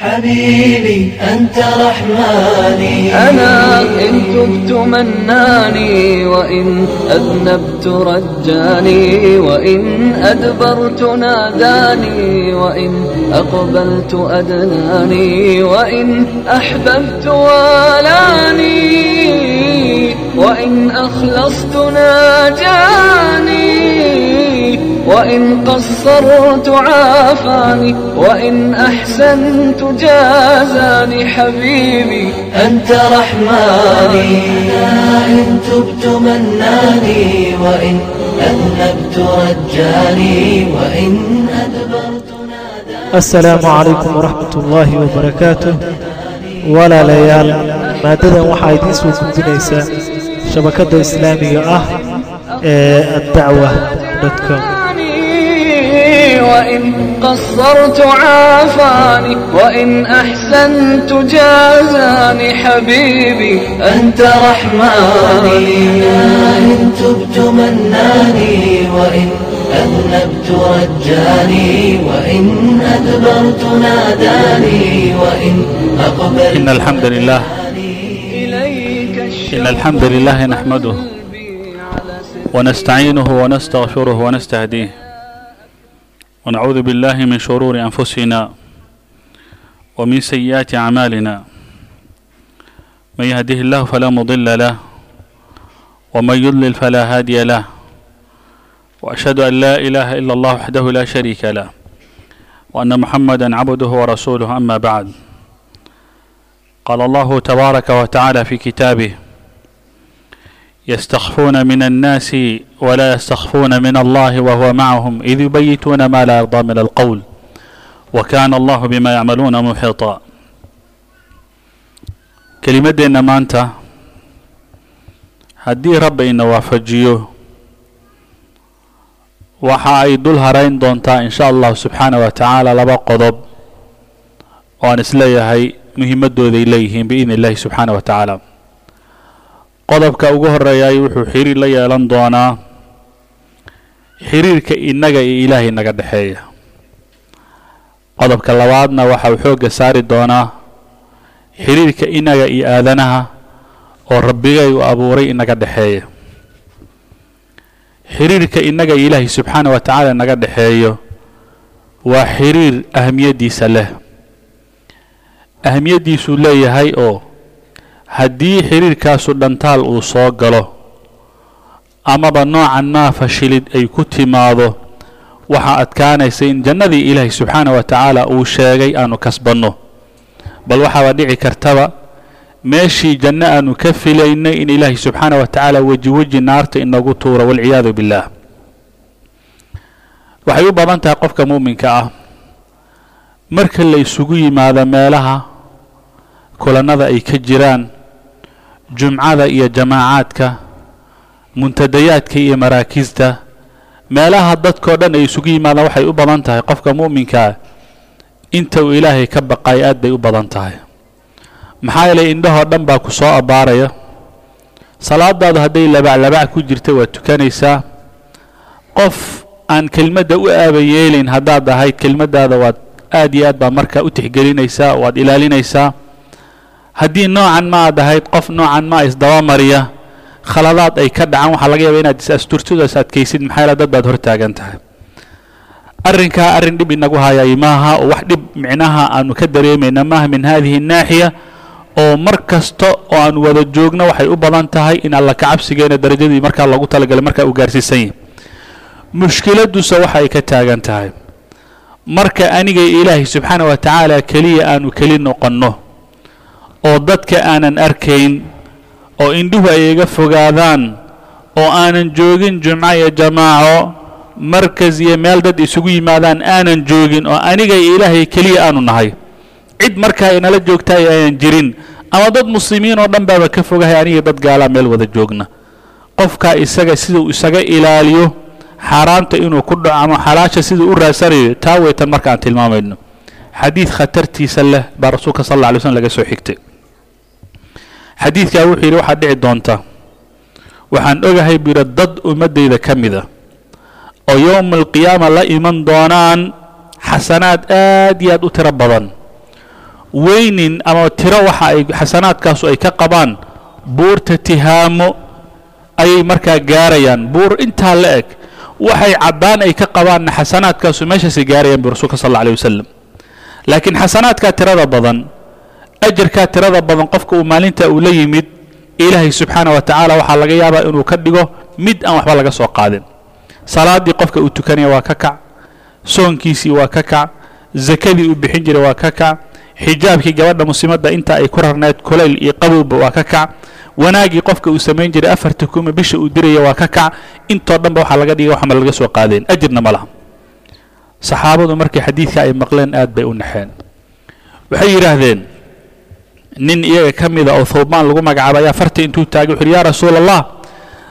حبيبي أنت رحماني أنا إن تبت مناني وإن أذنبت رجاني وإن أدبرت ناداني وإن أقبلت أدناني وإن أحببت والاني وإن أخلصت ناجاني وإن قصرت عافاني وإن أحسنت جازاني حبيبي أنت رحماني إن تبت مناني وإن أذنبت رجاني وإن أدبرت السلام عليكم ورحمة الله وبركاته ولا ليال maadadan waxaa idiin soo gudinaysaa shabakadda islaamiga ah ee addacwa com وإن قصرت عافاني وإن أحسنت جازاني حبيبي أنت رحماني إن تبت مناني وإن أذنبت رجاني وإن أدبرت ناداني وإن أقبلت إن الحمد لله إن الحمد لله نحمده ونستعينه ونستغفره ونستهديه ونعوذ بالله من شرور أنفسنا ومن سيئات أعمالنا من يهده الله فلا مضل له ومن يضلل فلا هادي له وأشهد أن لا إله إلا الله وحده لا شريك له وأن محمدا عبده ورسوله أما بعد قال الله تبارك وتعالى في كتابه يستخفون من الناس ولا يستخفون من الله وهو معهم إذ يبيتون ما لا يرضى من القول وكان الله بما يعملون محيطا كلمتنا maanta haddii rabbi ina waafajiyo waxa ay dul harayn doontaa in sha allahu subxaanah wa tacaala laba qodob oo aan isleeyahay muhiimadooday leeyihiin biidni illahi subxaanah wa tacaala qodobka ugu horeeyay wuxuu xiriir la yeelan doonaa xiriirka innaga iyo ilaahay naga dhexeeya. Qodobka labaadna waxa uu xoogga saari doonaa xiriirka innaga iyo aadanaha oo rabbigay u abuuray inaga dhexeeya. Xiriirka innaga iyo ilaahay subxaana wa tacaala naga dhexeeyo waa xiriir ahamiyaddiisa leh. Ahamiyaddiisuu leeyahay oo haddii xiriirkaasu dhantaal uu soo galo amaba noocan maa fashilid ay ku timaado. Waxaa adkaanaysa in jannadii ilaahay subxaana wa tacaala uu sheegay aanu kasbanno. Bal waxaaba dhici kartaba meeshii janno aanu ka filaynay in ilaahay subxaana wa tacaala weji weji naarta inagu tuuro walciyaadu billaah waxay u badan tahay qofka muuminka ah. Marka la isugu yimaado meelaha kulannada ay ka jiraan jumcada iyo jamaacaadka muntadayaadka iyo maraakiista meelaha dadkao dhan ay isugu yimaadaan waxay u badan tahay. Qofka mu'minkaa inta uu ilaahay ka baqay aad bay u badan tahay. Maxaa yeelay indhahoo dhan baa ku soo abbaaraya salaadaadu hadday labaclabac ku jirta waad tukanaysaa. Qof aan kelmadda u aaba yeelayn haddaad ahayd kelmaddaada waad aad iyo aad baa markaa u tixgelinaysaa waad ilaalinaysaa haddii noocan ma aad ahayd qof noocan ma isdabamariya khaladaad ay ka dhacaan waxaa laga yaaba inaad is asturtid oo is adkaysid maxaa yeele dad baad hor tahay. Arrinkaa arrin dhib inagu hayay maaha oo wax dhib micnaha aanu ka dareemayna maaha min haadihi naaxiya oo mar kasta oo aan wada joogno waxay u badan tahay in alla kacabsigeena darajadii markaa loogu talagalay markaa uu gaarsiisan yahay. Mushkiladduse waxa ay ka taagan tahay. Marka aniga ilaahay subxaana wa tacaala keliya aanu keli noqonno oo dadka aanan arkayn oo indhuhu ay iga fogaadaan oo aanan joogin jumco iyo jamaaco markas iyo meel dad isugu yimaadaan aanan joogin oo aniga iyo ilaahay keliya aanu nahay. Cid markaa inala joogtaay aanan jirin ama dad muslimiin oo dhan baaba ka fogahay aniga dad gaalaa meel wada joogna. Qofkaa isaga siduu isaga ilaaliyo xaaraanta inuu ku dhaco ama xalaasha siduu u raadsanayo taa weytan marka aan tilmaamayno. Xadiid khatartiisa leh baa rasuulka sal alla alay slm laga soo xigtay xadiidkaa wuxuu yidhi waxaad dhici doonta waxaan ogahay buu dad ummaddayda ka mida oo yowma alqiyaama la iman doonaan xasanaad aad iyo aad u tiro badan. Weynin ama tiro waxa ay xasanaadkaasu ay ka qabaan buurta tihaamo ayay markaa gaarayaan. Buur intaa la eg waxay caddaan ay ka qabaanna xasanaadkaasu meeshaasay gaarayaan bu rasuulka sal alla alay wasalam laakiin xasanaadkaa tirada badan ajarkaa tirada badan qofka uu maalinta uu la yimid ilaahay subxaana wa tacaala waxaa laga yaabaa inuu ka dhigo mid aan waxba laga soo qaadin. Salaaddii qofka uu tukanaya waa ka kac soonkiisii waa ka kac zakadii uu bixin jiray waa ka kac xijaabkii gabadha muslimadda inta ay ku rarneed kulayl iyo qabowba waa ka kac wanaagii qofka uu samayn jiray afarta kuma bisha uu diraya waa ka kac intoo dhanba waxaa laga dhigay waxma laga soo qaadeen ajirna ma laha. Saxaabadu markii xadiidka ay maqleen aad bay u naxeen. Waxay yidhaahdeen nin iyaga ka mida oo thawbaan lagu magacaaba ayaa farta intuu taagay wuxu uhi yaa rasuula allah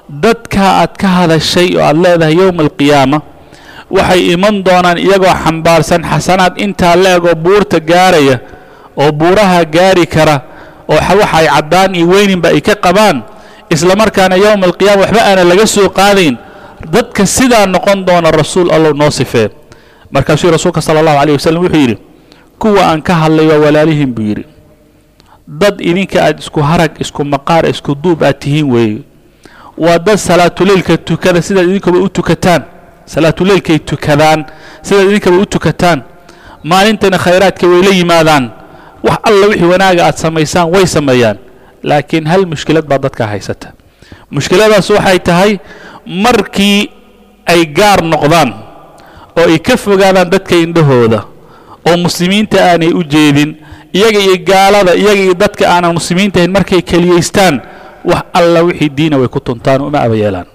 dadka aad ka hadashay oo aad leedahay yowma alqiyaama waxay iman doonaan iyagoo xambaarsan xasanaad intaa la eg oo buurta gaaraya oo buuraha gaari kara oo waxa ay caddaan iyo weyninba ay ka qabaan isla markaana yowma alqiyaama waxba aanan laga soo qaadayn. Dadka sidaa noqon doona rasuul allow noo sifee markaasuu rasuulka sala allahu alayh wasalam wuxuu yidhi kuwa aan ka hadlay waa walaalihiin buu yidhi dad idinka aad isku harag isku maqaar isku duub aad tihiin weeye waa dad salaatuleylka tukada sidaad idinkuba u tukataan. Salaatuleylkay tukadaan sidaad idinkaba u tukataan. Maalintana khayraadka way la yimaadaan. Wax alla wixii wanaaga aad samaysaan way sameeyaan. Laakiin hal mushkilad baa dadka haysata. Mushkiladaas waxay tahay markii ay gaar noqdaan oo ay ka fogaadaan dadka indhahooda oo muslimiinta aanay u jeedin iyaga iyo gaalada iyaga iyo dadka aanan muslimiinta ahayn markay keliyaystaan wax alla wixii diina way ku tuntaan uma aba yeelaan.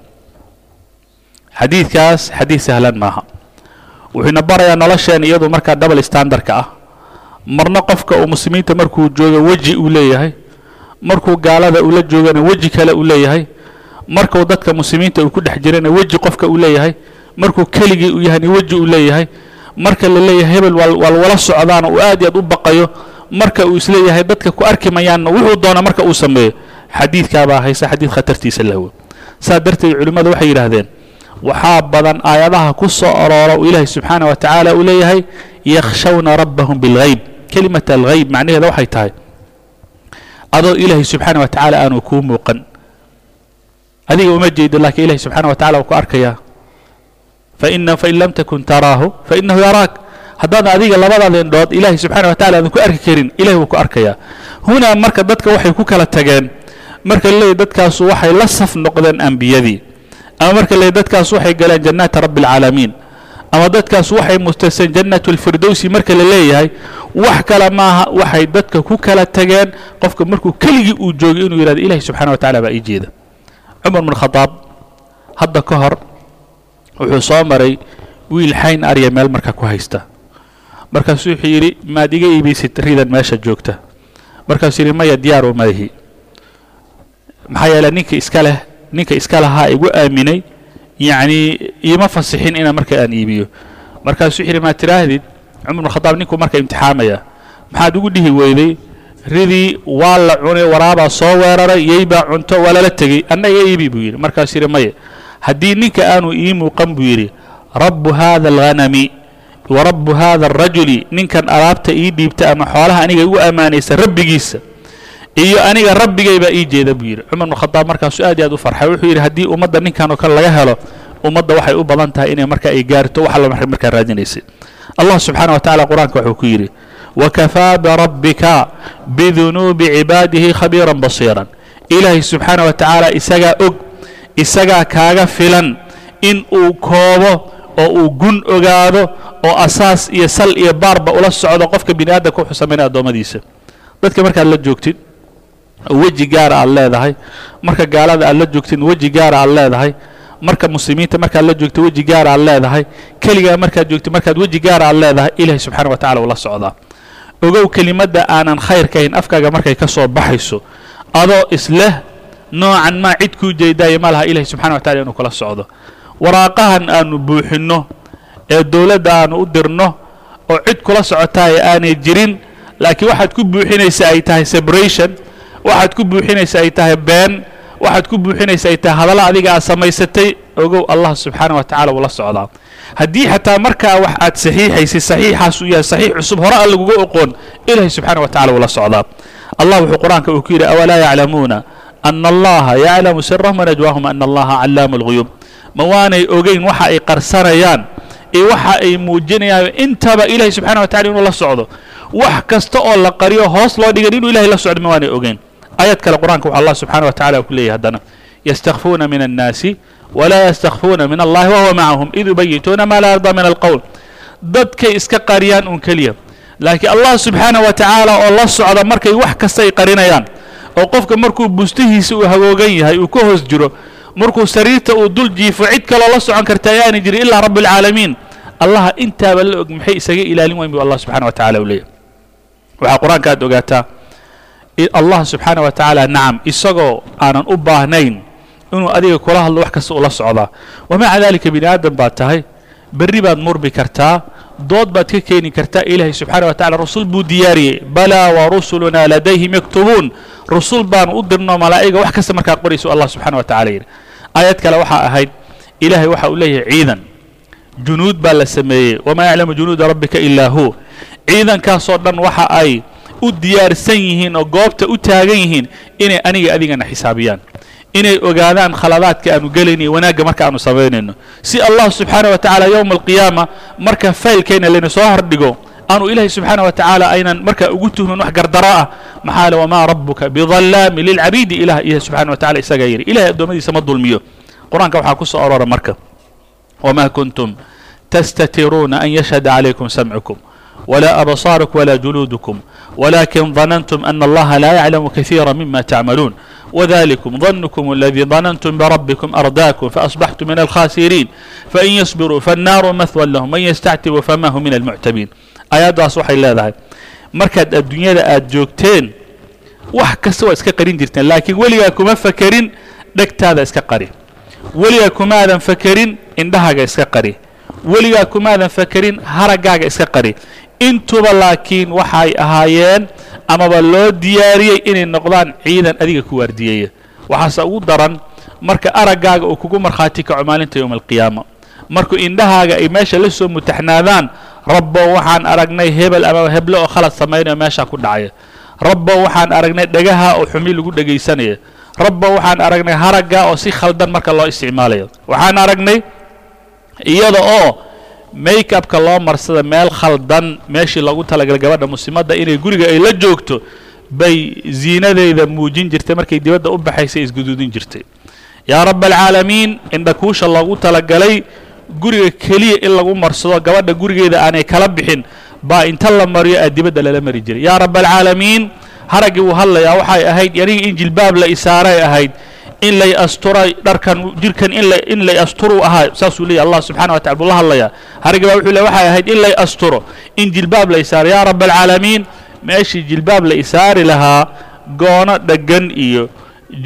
Xadiidkaas xadiid sahlan maaha. Wuxuuna barayaa nolosheen iyadu markaa double standardka ah. Marna qofka uu muslimiinta markuu joogo weji uu leeyahay markuu gaalada ula joogana weji kale uu leeyahay markuu dadka muslimiinta uu ku dhex jirana weji qofka uu leeyahay markuu keligii uu yahayna weji uu leeyahay marka la leeyahay hebel waa wala socdaana uu aad iyo aad u baqayo marka uu is leeyahay dadka ku arki mayaanna wuxuu doona marka uu sameeyo. Xadiidkaabaa haysa xadiid khatartiisa lahwe saa darteed culimmadu waxay yidhaahdeen waxaa badan aayadaha ku soo aroora uu ilaahay subxaana wa tacaala uu leeyahay yakhshawna rabbahum bilghayb. Kelimata alghayb macnaheeda waxay tahay adoo ilaahay subxaana wa tacaala aanu kuu muuqan. Adiga uma jeedo laakiin ilahay subxaana wa tacala wuu ku arkayaa fain lam takun taraahu fainahu yaraak haddaadan adiga labadaada indhood ilaahay subxaana wa tacala aadan ku arki karin ilahay wuu ku arkayaa. Hunaa marka dadka waxay ku kala tageen marka laleeyahy dadkaasu waxay la saf noqdeen ambiyadii ama marka laleeyahy dadkaas waxay galeen jannaata rabbi alcaalamiin ama dadkaas waxay mustaseen jannatu alfirdowsi marka la leeyahay wax kale maaha waxay dadka ku kala tageen qofka markuu keligii uu joogay inuu yidhahdo ilahay subxana wa tacala baa ii jeeda. Cumar bn khadaab hadda ka hor wuxuu soo maray wiil xayn arya meel marka ku haysta markaasuu wuxuu yidhi maad iga iibaysid ridan meesha joogta. Markaasuu yidhi maya diyaar uma ihi maxaa yeele ninka iska ninka iska lahaa igu aaminay yacnii iima fasixin inaan marka aan iibiyo. Markaasuu wuxuu yidhi maad tiraahdid cumar bn khadaab marka imtixaamaya maxaad ugu dhihi weyday ridii waa la cunay waraabaa soo weeraray yeybaa cunto waa lala tegey anna iga iibi buu yidhi. Markaasuu yidhi maya haddii ninka aanu ii muuqan buu yidhi rabbu haada alghanami wa rabbu haada alrajuli ninkan alaabta ii dhiibta ama xoolaha aniga igu ammaanaysa rabbigiisa. Iyo aniga rabbigaybaa ii jeeda buu yidhi. Cumar bn khadaab markaasuu aad iyo aad u farxay wuxuu yidhi haddii ummadda ninkan oo kale laga helo ummadda waxay u badan tahay inay marka ay gaarto wax alla markaa raadinaysay allah subxaana wa tacala qur'aanka wuxuu ku yidhi wakafaa birabbika bidunuubi cibaadihi khabiiran basiiran. Ilaahay subxaana wa tacaala isagaa og isagaa kaaga filan in uu koobo oo uu gun ogaado oo asaas iyo sal iyo baarba ula socdo qofka bini aadamka wuxuu samaynaya addoommadiisa. Dadka markaad la joogtid weji gaara aad leedahay. Marka gaalada aad la joogtid weji gaara aad leedahay. Marka muslimiinta markaad la joogto weji gaara aad leedahay. Keligaa markaad joogtid markaad weji gaara aad leedahay ilahay subxana wa tacala ula socdaa ogow kelimadda aanan khayrka ahayn afkaaga markay ka soo baxayso adoo isleh noocan maa cid kuu jeedaaya ma laha ilahay subxana wa tacala inuu kula socdo waraaqahan aanu buuxinno ee dowladda aanu u dirno oo cid kula socotaaya aanay jirin laakiin waxaad ku buuxinaysa ay tahay separation waxaad ku buuxinaysa ay tahay been waxaad ku buuxinaysa ay tahay hadalla adiga aad samaysatay ogow allah subxaana wa tacala wuu la socdaa. Haddii xataa markaa wax aad saxiixaysay saxiixaas uu yahay saxiix cusub hore aan laguga oqoon ilaahay subxaana wa tacala wuu la socdaa. Allah wuxuu qur'aanka uu ku yidhi awalaa yaclamuuna ana allaha yaclamu sirahum wanajwaahum ana allaha callaamu lguyuub ma waanay ogeyn waxa ay qarsanayaan iyo waxa ay muujinayaan intaba subxana wa tacala inuu la socdo. Wax kasta oo la qariyo hoos loo dhigan inuu ilahay la socdo ma waanay ogeyn. Aayad kale qur'aanka wuxuu allah subxana wa tacala ku leeyahy haddana. Yastakfuuna min annaasi walaa yastakfuuna min allahi wahuwa macahum id yubayituuna maa laa yardaa min alqowl dadkay iska qariyaan un keliya. Laakiin allah subxaana wa tacaala oo la socda markay wax kasta ay qarinayaan oo qofka markuu bustihiisa uu hagoogan yahay uu ka hoos jiro markuu sariirta uu dul jiifo cid kaloo la socon karta ayaanay jirin ilaa rabbi alcaalamiin allaha intaaba la og maxay isaga ilaalin wayn bu allah subxana wa tacala u waxaa qur'aanka aad ogaataa allah subxaana wa tacaala nacam isagoo aanan u baahnayn inuu adiga kula hadlo wax kasta ula socdaa. Wamaca dalika bini aadam baad tahay berri baad murmi kartaa dood baad ka keeni kartaa ilaahay subxaana wa tacala rasul buu diyaariyey. Balaa warusulunaa ladayhim yaktubuun rusul baanu u dirno malaa'iga wax kasta markaa qorayso allah subxana wa tacala yidhi. Aayad kale waxaa ahayd ilaahay waxa uu leeyahay ciidan. Junuud baa la sameeyey. Wamaa yaclamu junuuda rabbika ilaa hu. Ciidankaasoo dhan waxa ay u diyaarsan yihiin oo goobta u taagan yihiin inay aniga adigana xisaabiyaan. Inay ogaadaan khaladaadka aanu gelaynayo wanaagga marka aanu samaynayno si allah subxaana wa tacaala yowma alqiyaama marka faylkayna layna soo hordhigo aanu ilaahay subxaana wa tacaala aynan markaa ugu tuhmin wax gardaro ah maxaa le wamaa rabbuka bidallaamin lilcabiidi ilah ilahi subxana wa tacala isagaa yidhi ilahay addoommadiisa ma dulmiyo qur-aanka waxaa ku soo aroora marka wamaa kuntum tastatiruuna an yashhada calaykum samcukum ولا أبصارك ولا جلودكم ولكن ظننتم أن الله لا يعلم كثيرا مما تعملون وذلكم ظنكم الذي ظننتم بربكم أرداكم فأصبحتم من الخاسرين فإن يصبروا فالنار مثوى لهم من يستعتب فما هم من المعتبين aayaddaas waxay leedahay. Markaad adduunyada aad joogteen wax kasta waa iska qarin jirteen laakiin weligaa kuma fakerin dhegtaada iska qari. Weligaa kumaadan fakerin indhahaaga iska qari. Weligaa kumaadan fakerin haraggaaga iska qari. Intuba laakiin waxay ahaayeen amaba loo diyaariyey inay noqdaan ciidan adiga ku waardiyeeya waxaase ugu daran marka araggaaga uu kugu markhaati kaco maalinta yowma alqiyaama. Markuu indhahaaga ay meesha la soo mutaxnaadaan rabbo waxaan aragnay hebel ama heblo oo khalad samaynayo meeshaa ku dhacaya rabbo waxaan aragnay dhagaha oo xumi lagu dhegaysanaya rabbo waxaan aragnay haragga oo si khaldan marka loo isticmaalayo. Waxaan aragnay iyada oo make upka loo marsada meel khaldan meeshii loogu talagalay gabadha muslimadda inay guriga ay la joogto bay ziinadeeda muujin jirtay markay dibadda u baxaysay isguduudin jirtay. Yaa raba alcaalamiin indhakuusha loogu talagalay guriga keliya in lagu marsado gabadha gurigeeda aanay kala bixin baa inta la mariyo aa dibadda lala mari jiray. Yaa raba alcaalamiin haraggii uu hadlayaa waxay ahayd aniga in jilbaab la isaaray ahayd in lay asturay dharkan jirkan in lay asturuu ahaa saasuu leeyahy allah subxana wa tacala buu la hadlayaa. Harigi baa wuxuu le waxay ahayd in lay asturo in jilbaab la isaaro yaa raba alcaalamiin meeshii jilbaab la isaari lahaa goono dheggan iyo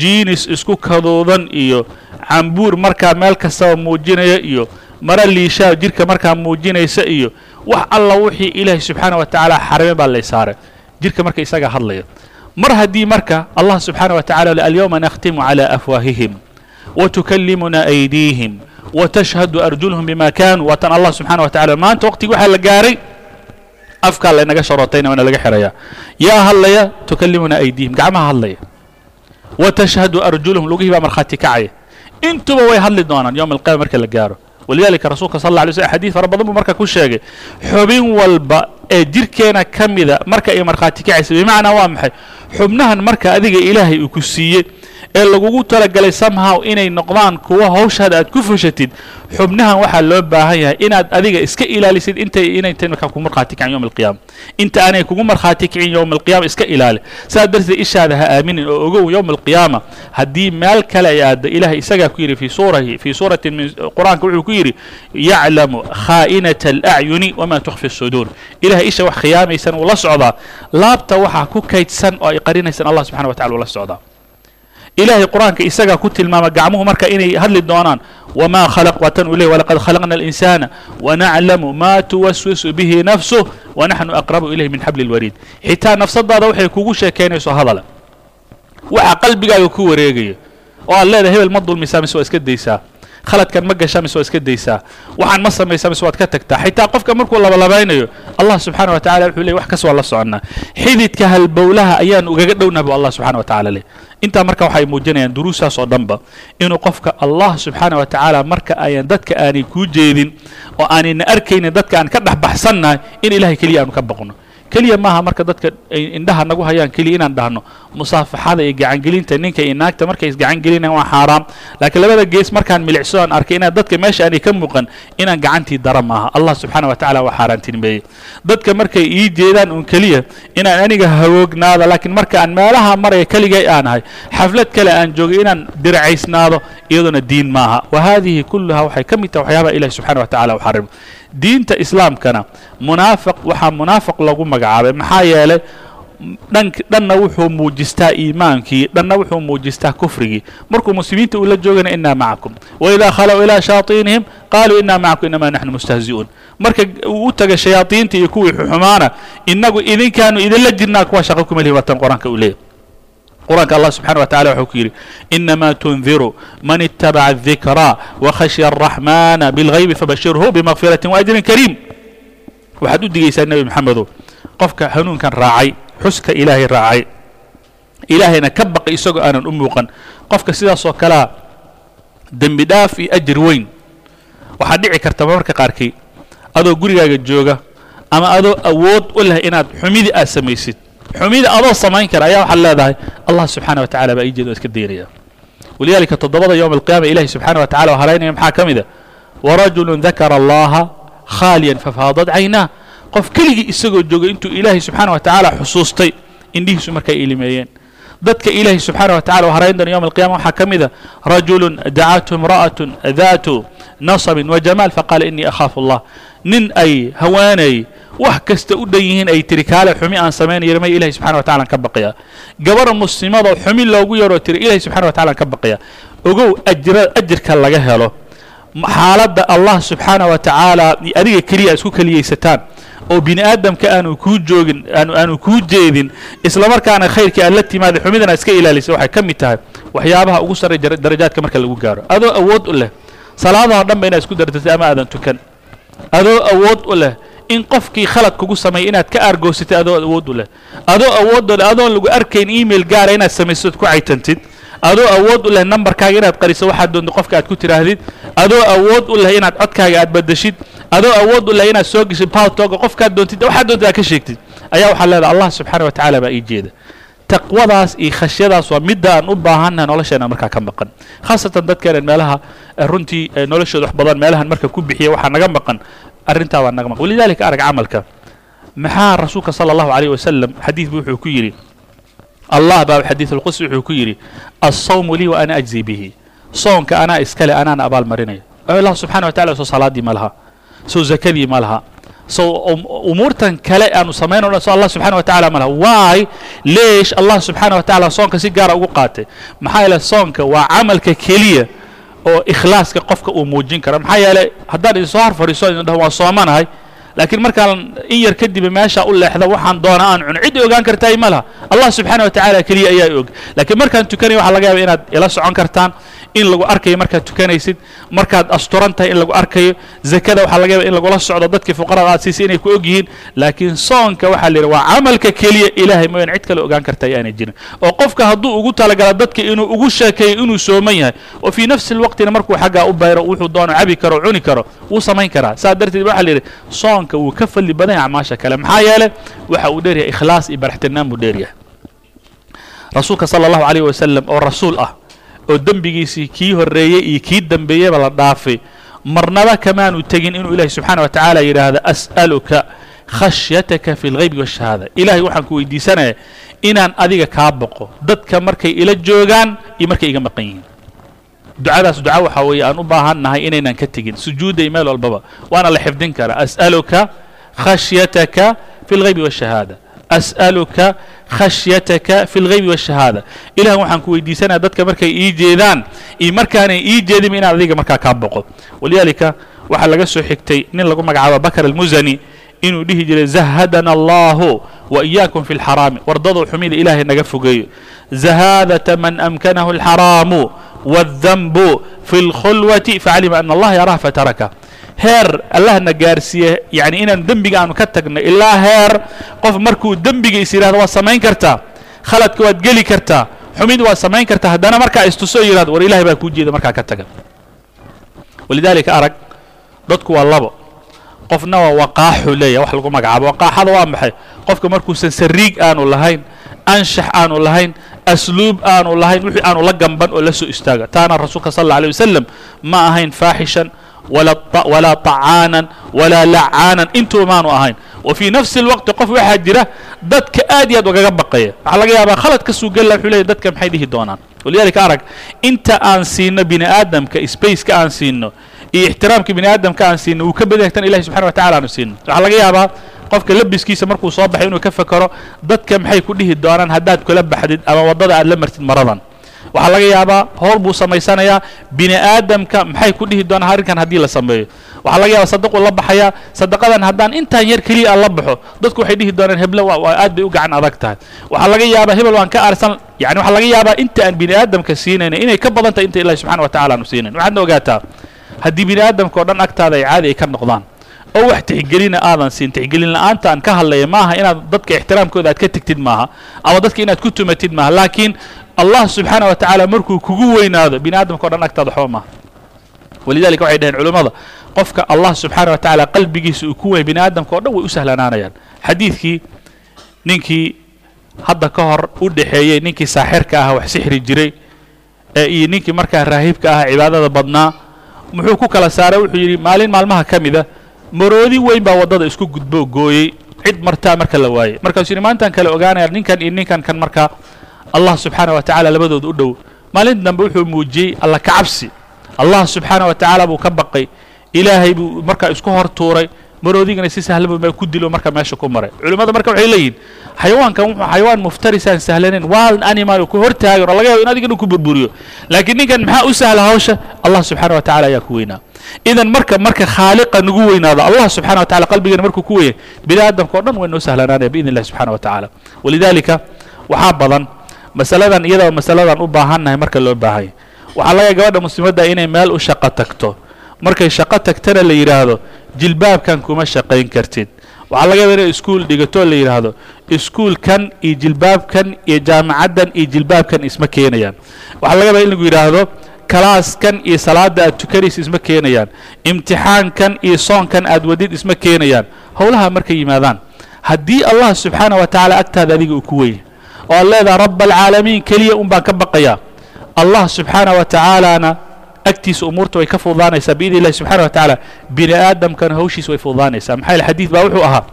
jiinis isku kaduudan iyo cambuur markaa meel kastaba muujinaya iyo mara liishaa jirka markaa muujinaysa iyo wax alla wixii ilaahay subxaana wa tacaala xarime baa la isaaray jirka marka isaga hadlaya mar haddii marka allah subxaana wa tacala le alyawma nakhtimu calى afwaahihim watukallimuna aydiihim watashhadu arjulhum bima kanuu waatan allah subxana wa tacala maanta waqtigi waxaa la gaaray. Afkaa laynaga sharootayna waana laga xirayaa yaa hadlaya tukallimuna aydiihim gacmaha hadlaya. Watashhadu arjuluhum lugihii baa markhaati kacaya intuba way hadli doonaan yowma alqiyama marka la gaaro walidalika rasuulka sal alla alay slm xadiid fara badan buu marka ku sheegay xubin walba ee jirkeena ka mida marka ay markhaati kacaysa bimacnaa waa maxay? Xubnahan marka adiga ilaahay uu ku siiyey ee lagugu talagalay somehow inay noqdaan kuwa hawshaada aad ku fushatid xubnahan waxaa loo baahan yahay inaad adiga iska ilaalisid intay inaytay markaa kugu markhaati kicin yowma alqiyama inta aanay kugu markhaati kicin yowma alqiyama iska ilaali. Saas darteed ishaada ha aaminin oo ogow yowma alqiyaama. Haddii meel kale ay aadda ilahay isagaa ku yidhi fii suurahi fii suuratin min qur'aanka wuxuu ku yidhi yaclamu khaa'inata alacyuni wamaa tukhfi suduur ilahay isha wax khiyaamaysan wuu la socdaa. Laabta waxaa ku kaydsan oo ay qarinaysaan allah subxana wa tacala wuu la socdaa ilahay qur'aanka isagaa ku tilmaama gacmuhu marka inay hadli doonaan wamaa khalaq waatan uu ley walaqad khalaqna alinsana wanaclamu ma tuwaswisu bihi nafsuh wanaxnu aqrabu ilayhi min xabli lwariid xitaa nafsadaada waxay kugu sheekaynayso hadala waxa qalbigaaga ku wareegaya oo aad leedahay hebel ma dulmisaa mise waa iska daysaa khaladkan ma gashaa mise waa iska daysaa? Waxaan ma samaysaa mise waad ka tagtaa? Xitaa qofka markuu labalabaynayo allah subxaana wa tacala wuxuu leey wax kas waa la soconnaa xididka halbowlaha ayaan ugaga dhownaha bu allah subxana wa tacala leh intaa marka waxay muujinayaan duruusaas oo dhanba inuu qofka allah subxaana wa tacaala marka ayan dadka aanay kuu jeedin oo aanayna arkaynin dadka aan ka dhex baxsannahay in ilahay keliya aanu ka baqno keliya maaha marka dadka indhaha nagu hayaan keliya inaan dhahno musaafaxada iyo gacangelinta ninka iyo naagta markay isgacangelinayaan waa xaaraam. Laakiin labada gees markaan milicso aan arkay inaan dadka meesha aanay ka muuqan inaan gacantii dara maaha. Allah subxaana wa tacala waa xaaraantinimeeyey dadka markay ii jeedaan un keliya inaan aniga hawoognaado laakiin marka aan meelaha maraya keligay aanahay xaflad kale aan joogay inaan diracaysnaado iyaduna diin maaha. Wa haadihi kulluha waxay ka mid tahay waxyaabaha ilahi subxana wa tacala u diinta islaamkana munaafiq waxaa munaafiq lagu magacaabay. Maxaa yeelay dhanna wuxuu muujistaa iimaankii dhanna wuxuu muujistaa kufrigii. Markuu muslimiinta uu la joogana inaa macakum. Waidaa khalow ilaa shayaaiinihim qaaluu inaa macakum inamaa naxnu mustahzi'uun. Marka uu u taga shayaaiinta iyo kuwii xumaana inagu idinkaanu idinla jirnaa kuwa shaqo kuma lihi waatan qur'aanka uu leeyahy qur'aanka allah subxana wa tacala wuxuu ku yidhi inamaa tundiru man itabaca adikraa wakhashya araxmana bilghaybi fabashirhu bimakfiratin waajrin kariim. Waxaad u digaysaa nebi maxamedow qofka hanuunkan raacay xuska ilaahay raacay ilaahayna ka baqay isagoo aanan u muuqan qofka sidaas oo kalea dembi dhaaf iyo ajir weyn waxaad dhici karta marmarka qaarkii adoo gurigaaga jooga ama adoo awood u leh inaad xumidii aad samaysid xumida adoo samayn kara ayaa waxaad leedahay allah subxaana wa tacala baa ii jeeda oo iska daynaya walidaalika toddobada yowma alqiyama ilahi subxaana wa tacala oo halaynaya maxaa ka mid a warajulu dakara allaha khaaliyan fafaadat caynaa. Qof keligii isagoo joogay intuu ilaahay subxaana wa tacaala xusuustay indhihiisu markay ilimeeyeen dadka ilaahay subxaana wa tacala harayn doona yowma alqiyama waxaa ka mid a rajulun dacathu imra'atun daatu nasabin wa jamaal faqaala inii akhaafu allah. Nin ay haweenay wax kasta u dhan yihiin ay tiri kaale xumi aan samaynaya may ilahi subxana wa tacala aan ka baqaya gabar muslimadoo xumi loogu yaroo tiri ilahi subxana wa tacala aan ka baqaya ogow ajra ajirka laga helo. Xaaladda allah subxaana wa tacaala adiga keliya isku keliyaysataan oo bini aadamka aanu kuu joogin aanu kuu jeedin isla markaana khayrkii aad la timaada xumidana iska ilaalisa waxay ka mid tahay waxyaabaha ugu sarray darajaadka marka lagu gaaro. Adoo awood u leh salaadaha dhan inaad isku dardatay ama aadan tukan. Adoo awood u leh in qofkii khalad kugu sameeyay inaad ka aargoosatay adoo awood u leh. Adoo awood u leh adoon lagu arkayn email gaara inaad samaysood ku caytantid. Adoo awood u leh nambarkaaga inaad qariso waxaad doonto qofka aad ku tidhaahdid. Adoo awood u leh inaad codkaaga aad badashid. Adoo awood u leh inaad soo geshid paltoga qofkaad doontid waxaad doonta aad ka sheegtid. Ayaa waxaa leedahay allah subxaana wa tacala baa ii jeeda. Taqwadaas iyo khashyadaas waa midda aan u baahannaha nolosheena markaa ka maqan. Khaasatan dadkeenan meelaha runtii noloshooda wax badan meelahan marka ku bixiya waxaa naga maqan arrintaa baa naga maqan walidaalika arag camalka. Maxaa rasuulka sala allahu alayh wasalam xadiid bu wuxuu ku yidhi? Allah baa xadiid alqudsi wuxuu ku yidhi alsawmu lii wa ana ajzi bihi. Soonka anaa iskale anaana abaal marinaya allah subxana wa tacala soo salaadii ma laha soo zakadii ma laha so umuurtan kale aanu samayn o dhan so allah subxana wa tacala ma laha. Waay leesh allah subxaana wa tacala soonka si gaara ugu qaatay? Maxaa yeele soonka waa camalka keliya oo ikhlaaska qofka uu muujin kara maxaa yeelay haddaan idin soo hor fadhiiso idin dhaho waan soomanahay laakiin markaan in yar kadib meesha u leexda waxaan doona aan cuno. Cid ogaan kartaay ma laha. Allah subxaana wa keliya ayaa og laakiin markaan tukanaya waxaa laga yaaba inaad ila socon kartaan in lagu arkayo markaad tukanaysid markaad asturan in lagu arkayo zakada waxaa laga yaaba in lagula socdo dadkii fuqarada aad siisay inay ku og laakiin soonka waxaa la yidhi waa camalka keliya ilaahay mooyaan. Cid kale ogaan karta aanay jirin. Oo qofka hadduu ugu talagala dadka inuu ugu sheekeeyo inuu sooman yahay oo fii nafsi lwaqtina markuu xaggaa u bayro wuxuu doono cabi karo cuni karo wuu samayn karaa. Saa darteed waxaa la yidhi soonka wuu ka fadli badan yahay acmaasha kale. Maxaa yeele waxa uu dheeryahay ikhlaas iyo baraxtirnaan buu dheeryahay rasuulka sala allahu alayh wasalam oo rasuul ah oo dembigiisii kii horreeyey iyo kii dembeeyeba la dhaafay marnaba kamaanu tegin inuu ilahi subxaana wa tacaala yidhaahdo as'aluka khashyataka fi lghaybi washahaada ilahay waxaan ku weydiisanaya inaan adiga kaa boqo. Dadka markay ila joogaan iyo markay iga maqan yihiin ducadaas duca waxaa weeye aan u baahan nahay inaynan ka tegin. Sujuudday meel walbaba waana la xifdin karaa. As'aluka khashyataka fi lghaybi washahaada as'aluka khashyataka fi lghaybi washahaada ilahan waxaan ku weydiisanaya dadka markay ii jeedaan iyo markaanay ii jeedinba inaan adiga markaa kaa boqo. Walidaalika waxaa laga soo xigtay nin lagu magacaabo bakr almusani inuu dhihi jiray zahadana allahu wa iyaakum fi lxaraami wardaduu xumida ilaahay naga fogeeyo. Zahaadata man amkanahu alxaraamu waاddanbu fi اlkhulwati facalima ana allaha yaraha fataraka heer allahna gaarsiiye yani inaan dembiga aanu ka tagno ilaa heer qof markuu dembiga is yidhahdo waad samayn kartaa khaladka waad geli kartaa xumid waad samayn kartaa haddana markaa istuso yidhahdo war ilahay baa kuu jeeda markaa ka taga. Walidaalika arag dadku waa labo. Qofna waa waqaaxu leeyahy wax lagu magacaabo. Waqaaxada waa maxay? Qofka markuusan sariig aanu lahayn anshax aanu lahayn asluub aanu lahayn wixii aanu la gamban oo la soo istaaga. Taana rasuulka sal alla alay wasalam ma ahayn faaxishan walaa طacaanan walaa lacaanan intuba maanu ahayn. Wa fii nafsi اlwaqti qof waxaa jira dadka aad iyo aad ugaga baqaya. Waxaa laga yaabaa khalad ka suu gella wuxuu leeyahy dadka maxay dhihi doonaan? Walidalika arag inta aan siino bini aadamka spaceka aan siino iyo ixtiraamka bini aadamka aan siino wuu ka badan tan ilahi subxana wa tacala aanu siino. Waxaa laga yaabaa qofka labiskiisa markuu soo baxay inuu ka fekero dadka maxay ku dhihi doonaan haddaad kula baxdid ama waddada aad la martid maradan? Waxaa laga yaabaa howl buu samaysanayaa bini aadamka maxay ku dhihi doonaan arrinkan haddii la sameeyo? Waxaa laga yaabaa sadaquu la baxayaa sadaqadan haddaan intaan yar keliya la baxo dadku waxay dhihi doonaan heblo waa aad bay u gacan adag tahay. Waxaa laga yaabaa hebel waan ka arsan yani waxaa laga yaabaa inta aan bini aadamka siinayna inay ka badan tahay inta ilahi subxana wa tacala aanu siinayn. Waxaadna ogaataa haddii bini aadamka o dhan agtaada ay caadi ay ka noqdaan oo wax tixgelina aadan siin. Tixgelin la'aanta aan ka hadlaya maaha inaad dadka ixtiraamkooda aad ka tegtid maaha ama dadka inaad ku tumatid maaha. Laakiin allah subxaana wa tacaala markuu kugu weynaado bini aadamka o dhan agtaada waxba maaha. Walidalika waxay dhaheen culimmada qofka allah subxaana wa tacaala qalbigiisa uu ku weyn bini aadamka o dhan way u sahlanaanayaan. Xadiidkii ninkii hadda ka hor u dhexeeyey ninkii saaxirka ah wax sixri jiray ee iyo ninkii markaa raahibka ah cibaadada badnaa muxuu ku kala saaray? Wuxuu yidhi maalin maalmaha ka mida maroodi weyn baa waddada isku gudbo gooyey. Cid martaa marka la waayey. Markaasuu yidhi maantaan kale ogaanaya ninkan iyo ninkan kan markaa allah subxaana wa tacaala labadooda u dhow. Maalin dambe wuxuu muujiyey alla ka cabsi allah subxaana wa tacaala buu ka baqay. Ilaahay buu markaa isku hor tuuray. Maroodigana si sahlan buu ku dilo marka meesha ku maray. Culimmada marka waxay leeyihiin xayawaankan wuxuu xayawaan muftarisaan sahlaneyn wild animal ku hortaagan oo laga yabo in adigana ku burburiyo. Laakiin ninkan maxaa u sahla hawsha? Allah subxaana wa tacala ayaa ku weynaa idan marka marka khaaliqa nagu weynaado allah subxana wa tacala qalbigana markuu ku weeyay bini aadamka o dhan way noo sahlanaanaya biidn illahi subxana wa tacaala walidaalika waxaa badan masaladan iyadoo masaladan u baahannahay marka loo baahanya waxaa laga gabadha muslimadda inay meel u shaqo tagto. Markay shaqo tagtana la yidhaahdo jilbaabkan kuma shaqayn kartid. Waxaa laga yaba inay iskuul dhigato la yidhaahdo iskuulkan iyo jilbaabkan iyo jaamacaddan iyo jilbaabkan isma keenayaan. Waxaa laga yaba in lagu yidhaahdo kalaaskan iyo salaada aad tukanaysa isma keenayaan imtixaankan iyo soonkan aad wadid isma keenayaan howlaha markay yimaadaan haddii allah subxaana wa tacaala agtaada adiga uu ku weyn oo aad leedaha raba alcaalamiin keliya un baan ka baqayaa allah subxaana wa tacaalaana agtiisa umuurta way ka fududaanaysaa biidn illahi subxana wa tacaala bini aadamkana hawshiisa way fududaanaysaa. Maxaa yaele xadiid baa wuxuu ahaa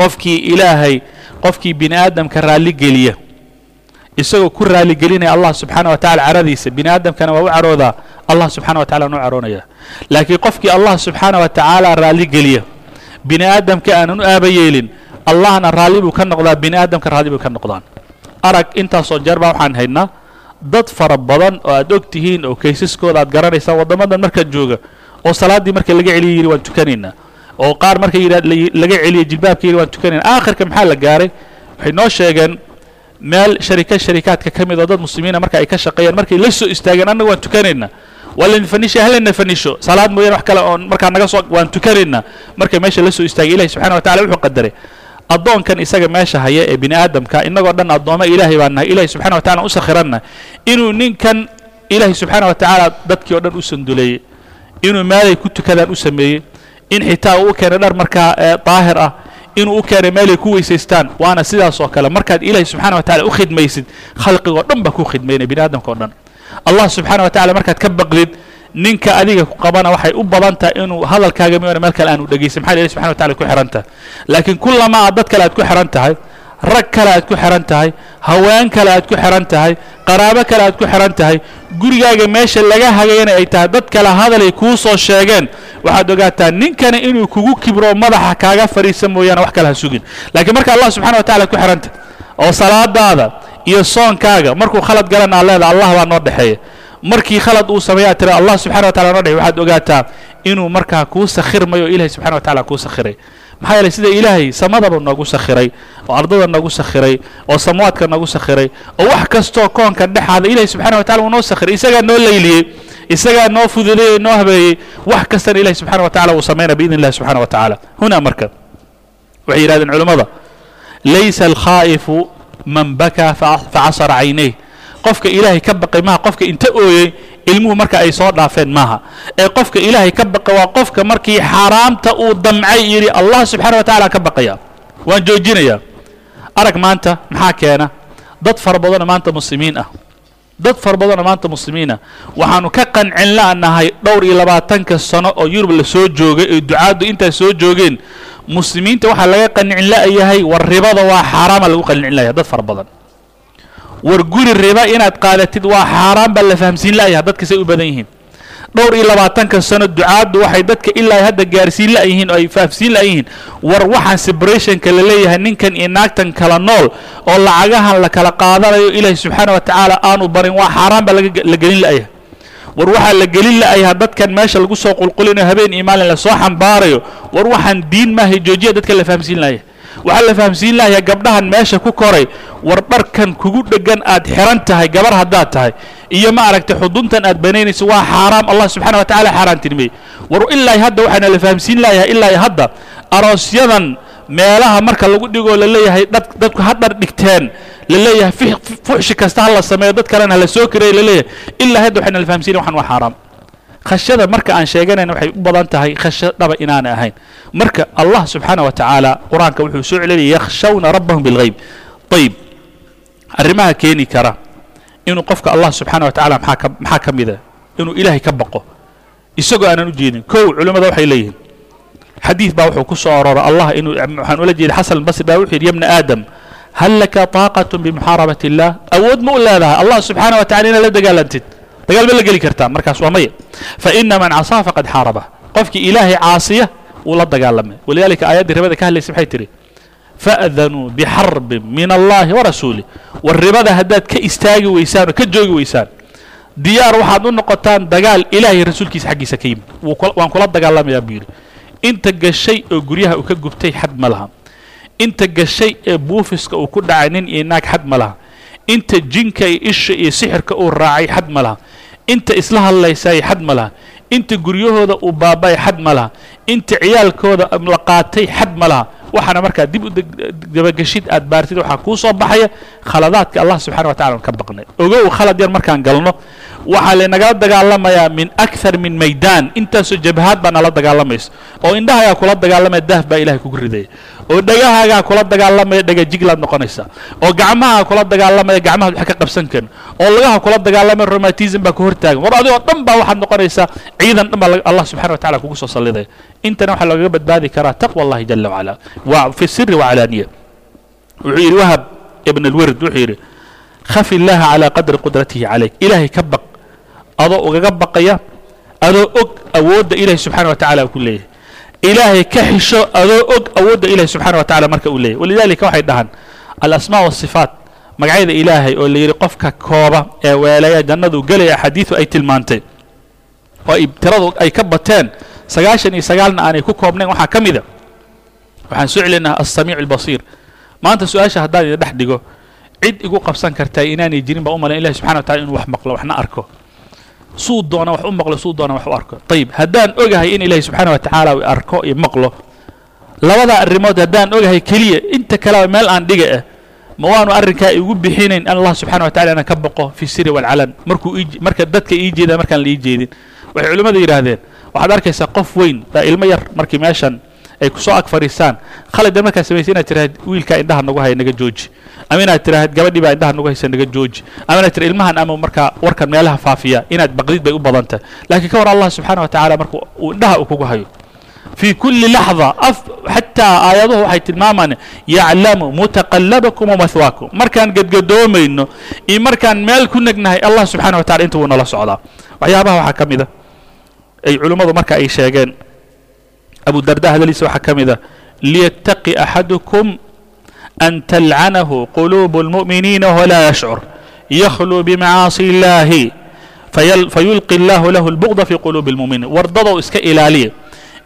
qofkii ilaahay qofkii bini aadamka raalli geliya isagoo ku raaligelinaya allah subxaana wa tacala caradiisa bini aadamkana waa u caroodaa allah subxana wa tacala nu caroonaya. Laakiin qofkii allah subxaana wa tacaala raalli geliya bini aadamka aanan u aaba yeelin allahna raalli buu ka noqdaa bini aadamka raalli buu ka noqdaan. Arag intaasoo jeer baa waxaan haynaa dad fara badan oo aad og tihiin oo kaysaskooda aad garanaysaan waddamadan markaad jooga oo salaaddii marka laga celiya yidhi waan tukanaynaa oo qaar marka yidha laga celiya jilbaabka yidhi waan tukanayna aakhirka maxaa la gaaray? Waxay noo sheegeen meel sharika sharikaadka ka mid oo dad muslimiina marka ay ka shaqeeyaan markay la soo istaageen annaga waan tukanaynaa. Waa layna fanisha hallayna fanisho. Salaad mooyaane wax kale oon markaa naga soo waan tukanaynaa. Markay meesha la soo istaagay ilahi subxana wa tacala wuxuu qadaray addoonkan isaga meesha haya ee bini aadamka innagoo dhan addoommo ilaahay baan nahay. Ilahi subxana wa tacala u inuu ninkan ilaahay subxaana wa tacaala dadkii o dhan u inuu meelay ku tukadaan u sameeyey. In xitaa uu keenay dhar markaa daahir ah inuu u keenay meelay ku weysaystaan. Waana sidaas oo kale markaad ilaahay subxana wa tacala u khidmaysid khalqigoo dhan baa ku khidmaynaya bini aadamka o dhan. Allah subxana wa tacala markaad ka baqdid ninka adiga ku qabana waxay u badan tahay inuu hadalkaaga miyoona meel kale aanu dhegaysan maxaa ilahi subxana wa tacala ku xihan tahay. Laakiin kullama aad dad kale aad ku xihan tahay rag kale aad ku xihan tahay haween kale aad ku xihan tahay qaraabo kale aad ku xihan tahay gurigaaga meesha laga hagayana ay tahay dad kale hadalay kuu soo sheegeen. Waxaad ogaataa ninkana inuu kugu kibro madaxa kaaga fadhiisa mooyaane wax kale ha sugin. Laakiin marka allah subxana wa tacala ku xihan tahay oo salaadaada iyo soonkaaga markuu khalad galan aa leeda allah baa noo dhexeeya. Markii khalad uu sameeyaa tira allah subxana wa tacala noo dhexey waxaad ogaataa inuu markaa kuu sakhirmayo ilahi subxana wa tacala kuu sakhiray maxaa yeelay sida ilaahay samadaba noogu sakhiray oo ardada noogu sakhiray oo samwaadka noogu sakhiray oo wax kastoo koonka dhexaada ilahay subxana wa tacala uu noo sakhiray isagaa noo layliyey isagaa noo fududeeyey noo habeeyey wax kastana ilahay subxana wa tacala uu samaynaya biidn illahi subxana wa tacaala hunaa marka waxay yidhahdeen culammada laysa alkhaa'ifu man bakaa facasara caynayh qofka ilaahay ka baqay maaha qofka inta ooyey ilmuhu marka ay soo dhaafeen maaha. Ee qofka ilaahay ka baqa waa qofka markii xaaraamta uu damcay yidhi allah subxana wa tacala ka baqaya. Waan joojinayaa arag maanta maxaa keena? Dad fara badanoo maanta muslimiin ah. Dad fara badanoo maanta muslimiin ah. Waxaanu ka qancin la'nahay dhowr iyo labaatanka sano oo yurub la soo joogay ee ducaaddu intaas soo joogeen. Muslimiinta waxaa laga qancin la'yahay war ribada waa xaaraama lagu qancin la'yahay dad fara badan war guri riba inaad qaadatid waa xaaraan baa la fahamsiin la'yahay dadka say u badan yihiin. Dhowr iyo labaatanka sano ducaaddu waxay dadka ilaa hadda gaarsiin la'yihiin oo ay fahamsiin la'yihiin war waxaan separationka la leeyahay ninkan iyo naagtan kala nool oo lacagahan la kala qaadanayo ilaahay subxaana wa tacaala aanu barin waa xaaraan baa la gelin la'yahay war waxaa la gelin la'yahay dadkan meesha lagu soo qulqulinayo habeen iyo maalin la soo xambaarayo. War waxaan diin maahay joojiya dadka la fahamsiin la'yahay waxaa la fahamsiin lahayaa gabdhahan meesha ku koray war dharkan kugu dheggan aad xiran tahay gabar haddaad tahay iyo ma aragtay xuduntan aad banaynayso waa xaaraam allah subxana wa tacala xaaraantinimey war ilaa hadda waxaana la fahamsiin layahay ilaa hadda aroosyadan meelaha marka lagu dhigoo la leeyahay dad dadku ha dhar dhigteen la leeyahay fuxshi kasta ha la sameeyo dad kalena hala soo kareeyo la leeyahay. Ilaa hadda waxaana la fahamsiin waxan waa xaaraam khashada marka aan sheeganayna waxay u badan tahay khasho dhaba inaanay ahayn. Marka allah subxaana wa tacaala qur'aanka wuxuu soo celinaya yakhshawna rabbahum bilghayb ayib arrimaha keeni kara inuu qofka allah subxaana wa maxaa ka mida? Inuu ilaahay ka baqo. Isagoo aanan u jeedin. Kow culimmada waxay leeyihiin. Xadiid baa wuxuu ku soo allah inuu waxaan ula jeeda xasan albasri baa wuxuu yidhi yabna aadam hal laka taaqatu bimuxaarabati illah awood ma u leedahay. Allah subxaana wa inaad la dagaalantid dagaal ma la geli kartaa markaas waa maya faina man casaa faqad xaaraba. Qofkii ilaahay caasiya wuu la dagaalamay. Walidaalika aayaddii ribada ka hadlaysa waxay tidhi fa'danuu bixarbin min allahi warasuulih war ribada haddaad ka istaagi weysaan oo ka joogi weysaan diyaar waxaad u noqotaan dagaal ilaahay rasuulkiisa xaggiisa ka yimid. Waan kula dagaalamayaa buu yidhi. Inta gashay oo guryaha uu ka gubtay xad ma laha. Inta gashay ee buufiska uu ku dhacay nin iyo naag xad ma laha. Inta jinka iyo isha iyo sixirka uu raacay xad ma laha inta isla hadlaysaay xad ma laha. Inta guryahooda uu baaba'ay xad ma laha. Inta ciyaalkooda la qaatay xad ma laha. Waxaana markaa dib u dabageshid aad baartid waxaa kuu soo baxaya khaladaadka allah subxana wa tacala ka baqnay. Ogow khalad yar markaan galno waxaa laynagala dagaalamayaa min akthar min maydaan. Intaasoo jabhaad baa nala dagaalamaysa oo indhahagaa kula dagaalamaya daaf baa ilahay kugu ridaya oo dhegahaagaa kula dagaalamaya dhega jiglaad noqonaysa oo gacmahaa kula dagaalamaya gacmahaad wax ka qabsan karin oo lagaha kula dagaalamaya romatism baa ku hortaagan war adigoo dhan baa waxaad noqonaysaa ciidan dhan baa allah subxana wa tacala kugu soo sallidaya intana waxaa loogaga badbaadi karaa taqwa allahi jala wacala. Waa fi siri wacalaaniya wuxuu yidhi wahab ibn alwird wuxuu yidhi khafi illaha calaa qadri qudratihi calayk. Ilaahay ka baq adoo ugaga baqaya adoo og awoodda ilahay subxana wa tacala ku leeyahay ilaahay ka xisho adoo og awoodda ilahay subxana wa tacala marka uu leeyahy walidalika waxay dhahaan alasmaa wasifaat magacyada ilaahay oo la yidhi qofka kooba ee weelaya jannadu gelaya axaadiidu ay tilmaantay. Oo tiradu ay ka bateen sagaashan iyo sagaalna aanay ku koobnayn waxaa ka mida waxaan soo celinaha alsamiic albasiir maanta su'aasha haddaan idin dhex dhigo cid igu qabsan kartaa inaanay jirin baa u malayn ilahi subxana wa tacala inuu wax maqlo waxna arko suu doona wax u maqlo suu doona wax u arko. Ayib haddaan ogahay in ilahi subxaana wa tacaala arko iyo maqlo labada arrimood haddaan ogahay keliya inta kaleba meel aan dhiga ah ma waanu arrinkaa igu bixinayn allah subxana wa tacala inaan ka baqo fi siri walcalan markuu marka dadka ii jeedaan markaan la ii jeedin. Waxay culimmadu yidhaahdeen waxaad arkaysaa qof weyn baa ilmo yar markii meeshan ay ku soo ag fadhiistaan. Khalida markaad samaysa inaad tiraahd wiilkaa indhaha nagu haya naga jooji ama inaad tiraahad gabadhii baa indhaha nagu haysa naga jooji. Ama inaad tira ilmahan ama markaa warkan meelaha faafiya inaad baqdid bay u badanta. Laakiin ka war allah subxaana wa tacaala marka uu indhaha uu kugu hayo. Fii kulli laxda xataa aayaduhu waxay tilmaamaan yaclamu mutaqallabakum wamahwaakum markaan gadgadoomayno iyo markaan meel ku negnahay allah subxana wa tacala inta wuu nala socdaa. Waxyaabaha waxaa ka mida. Ay culimmadu marka ay sheegeen. Abu darda hadaliisa waxaa ka mida. Liyattaqi axadukum an talcanahu quluubu اlmu'miniina walaa yashcur yakhluu bimacaasi illaahi fayulqi allahu lahu اlbuqda fi quluubi اlmu'miniin wardadow iska ilaaliya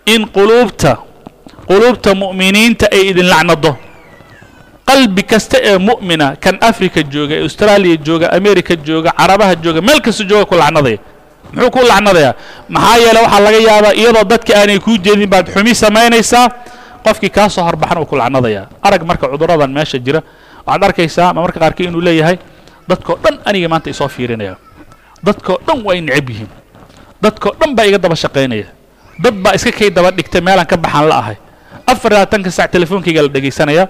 in quluubta quluubta mu'miniinta ay idin lacnado qalbi kasta ee mu'mina kan africa jooga ee austraaliya jooga america jooga carabaha jooga meel kasta jooga ku lacnadaya muxuu ku lacnadayaa maxaa yeele waxaa laga yaabaa iyadoo dadka aanay kuu jeedin baad xumi samaynaysaa qofkii kaa soo horbaxan uu ku lacnadayaa arag marka cudurradan meesha jira. Waxaad arkaysaa ma marka qaarkii inuu leeyahay dadkoo dhan aniga maanta isoo fiirinaya. Dadkoo dhan waa ay necab yihiin. Dadkoo dhan baa iga daba shaqaynaya. Dad baa iska kay daba dhigtay meelaan ka baxaan la ahay. Afar labaatanka sac telefoonkayga la dhegaysanaya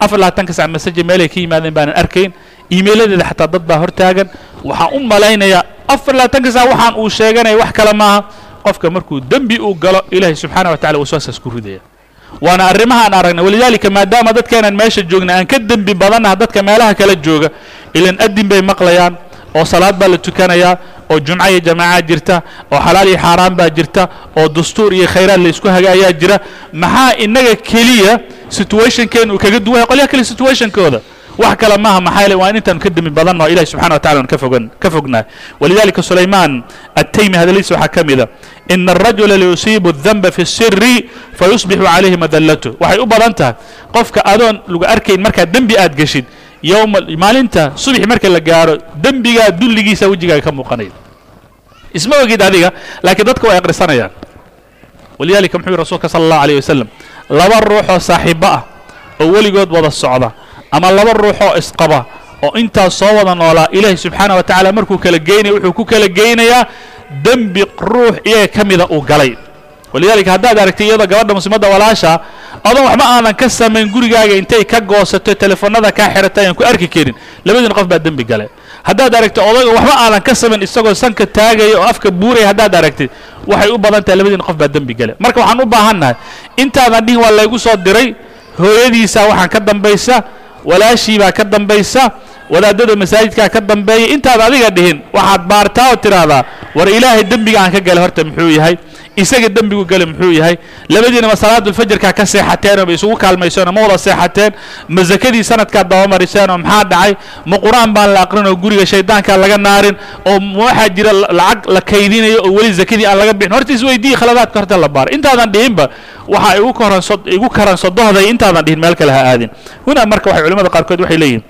afar labaatanka sac masaje meelay ka yimaadeen baanan arkayn. Iimayladeeda xataa dad baa hortaagan waxaan u malaynayaa afar labaatanka sac waxaan uu sheeganaya wax kale maaha. Qofka markuu dembi uu galo ilaahay subxaana wa tacala waswaasaas ku ridaya waana arrimaha aan aragnay. Walidaalika maadaama dadkeenan meesha joogna aan ka dembi badannaha dadka meelaha kala jooga ilan adin bay maqlayaan oo salaad baa la tukanayaa oo jumco iyo jamaacaad jirta oo xalaal iyo xaaraan baa jirta oo dastuur iyo khayraad la isku haga ayaa jira. Maxaa inaga keliya situationkeen uu kaga duwan yahay qolyaha kale situationkooda wax kale maaha maxaa yeele waa in intaanu ka demi badanno ilahi subxana wa tacala aan ka fogan ka fognahay walidalika sulaymaan attaymi hadaladiisa waxaa ka mida ina arajula layusiibu الdanba fi الsiri fayusbixu calayhi madallatu waxay u badan tahay qofka adoon lagu arkayn markaa dembi aad geshid yowma maalinta subaxi marka la gaaro dembigaa dulligiisa wejigaaga ka muuqanaya isma ogid adiga laakiin dadka way aqrisanayaan walidalika muxuu yihi rasuulka sala allahu alayh wasalam laba ruuxoo saaxiibo ah oo weligood wada socda ama laba ruuxoo isqaba oo intaas soo wada noolaa ilaahi subxaana wa tacaala markuu kala geynaya wuxuu ku kala geynayaa dembi ruux iyaga ka mida uu galay. Walidaalika haddaad aragtay iyadoo gabadha muslimadda walaasha adoon waxba aadan ka samayn gurigaaga intay ka goosato telefoonada kaa xiratay aan ku arki karin. Labadiina qof baa dembi gale haddaad aragtay odayga waxba aadan ka samayn isagoo sanka taagaya oo afka buuraya haddaad aragtid waxay u badan tahay labadiina qof baa dembi gale marka waxaan u baahannahay intaadan dhihin waa laygu soo diray hooyadiisaa waxaan ka dambaysa walaashiibaa ka dambaysa wadaadada masaajidkaa ka dambeeya intaad adiga dhihin waxaad baartaa oo tidhaahdaa war ilaahay dembiga aan ka galay horta muxuu yahay isaga dembigu gale muxuu yahay labadiinama salaadulfajarkaa ka seexateenoo ma isugu kaalmayseenoo ma wada seexateen ma sakadii sanadkaad dabamariseenoo maxaa dhacay ma qur'aan baan la aqrinoo guriga shaydaankaa laga naarin oo waxaa jira lacag la kaydinayo oo weli sakadii aan laga bixin. Horta isweydiiyi khaladaadka horta la baaray intaadan dhihinba waxa igu karansodohday intaadan dhihin meel kale ha aadin. Huna marka waxay culimada qaarkood waxay leeyihiin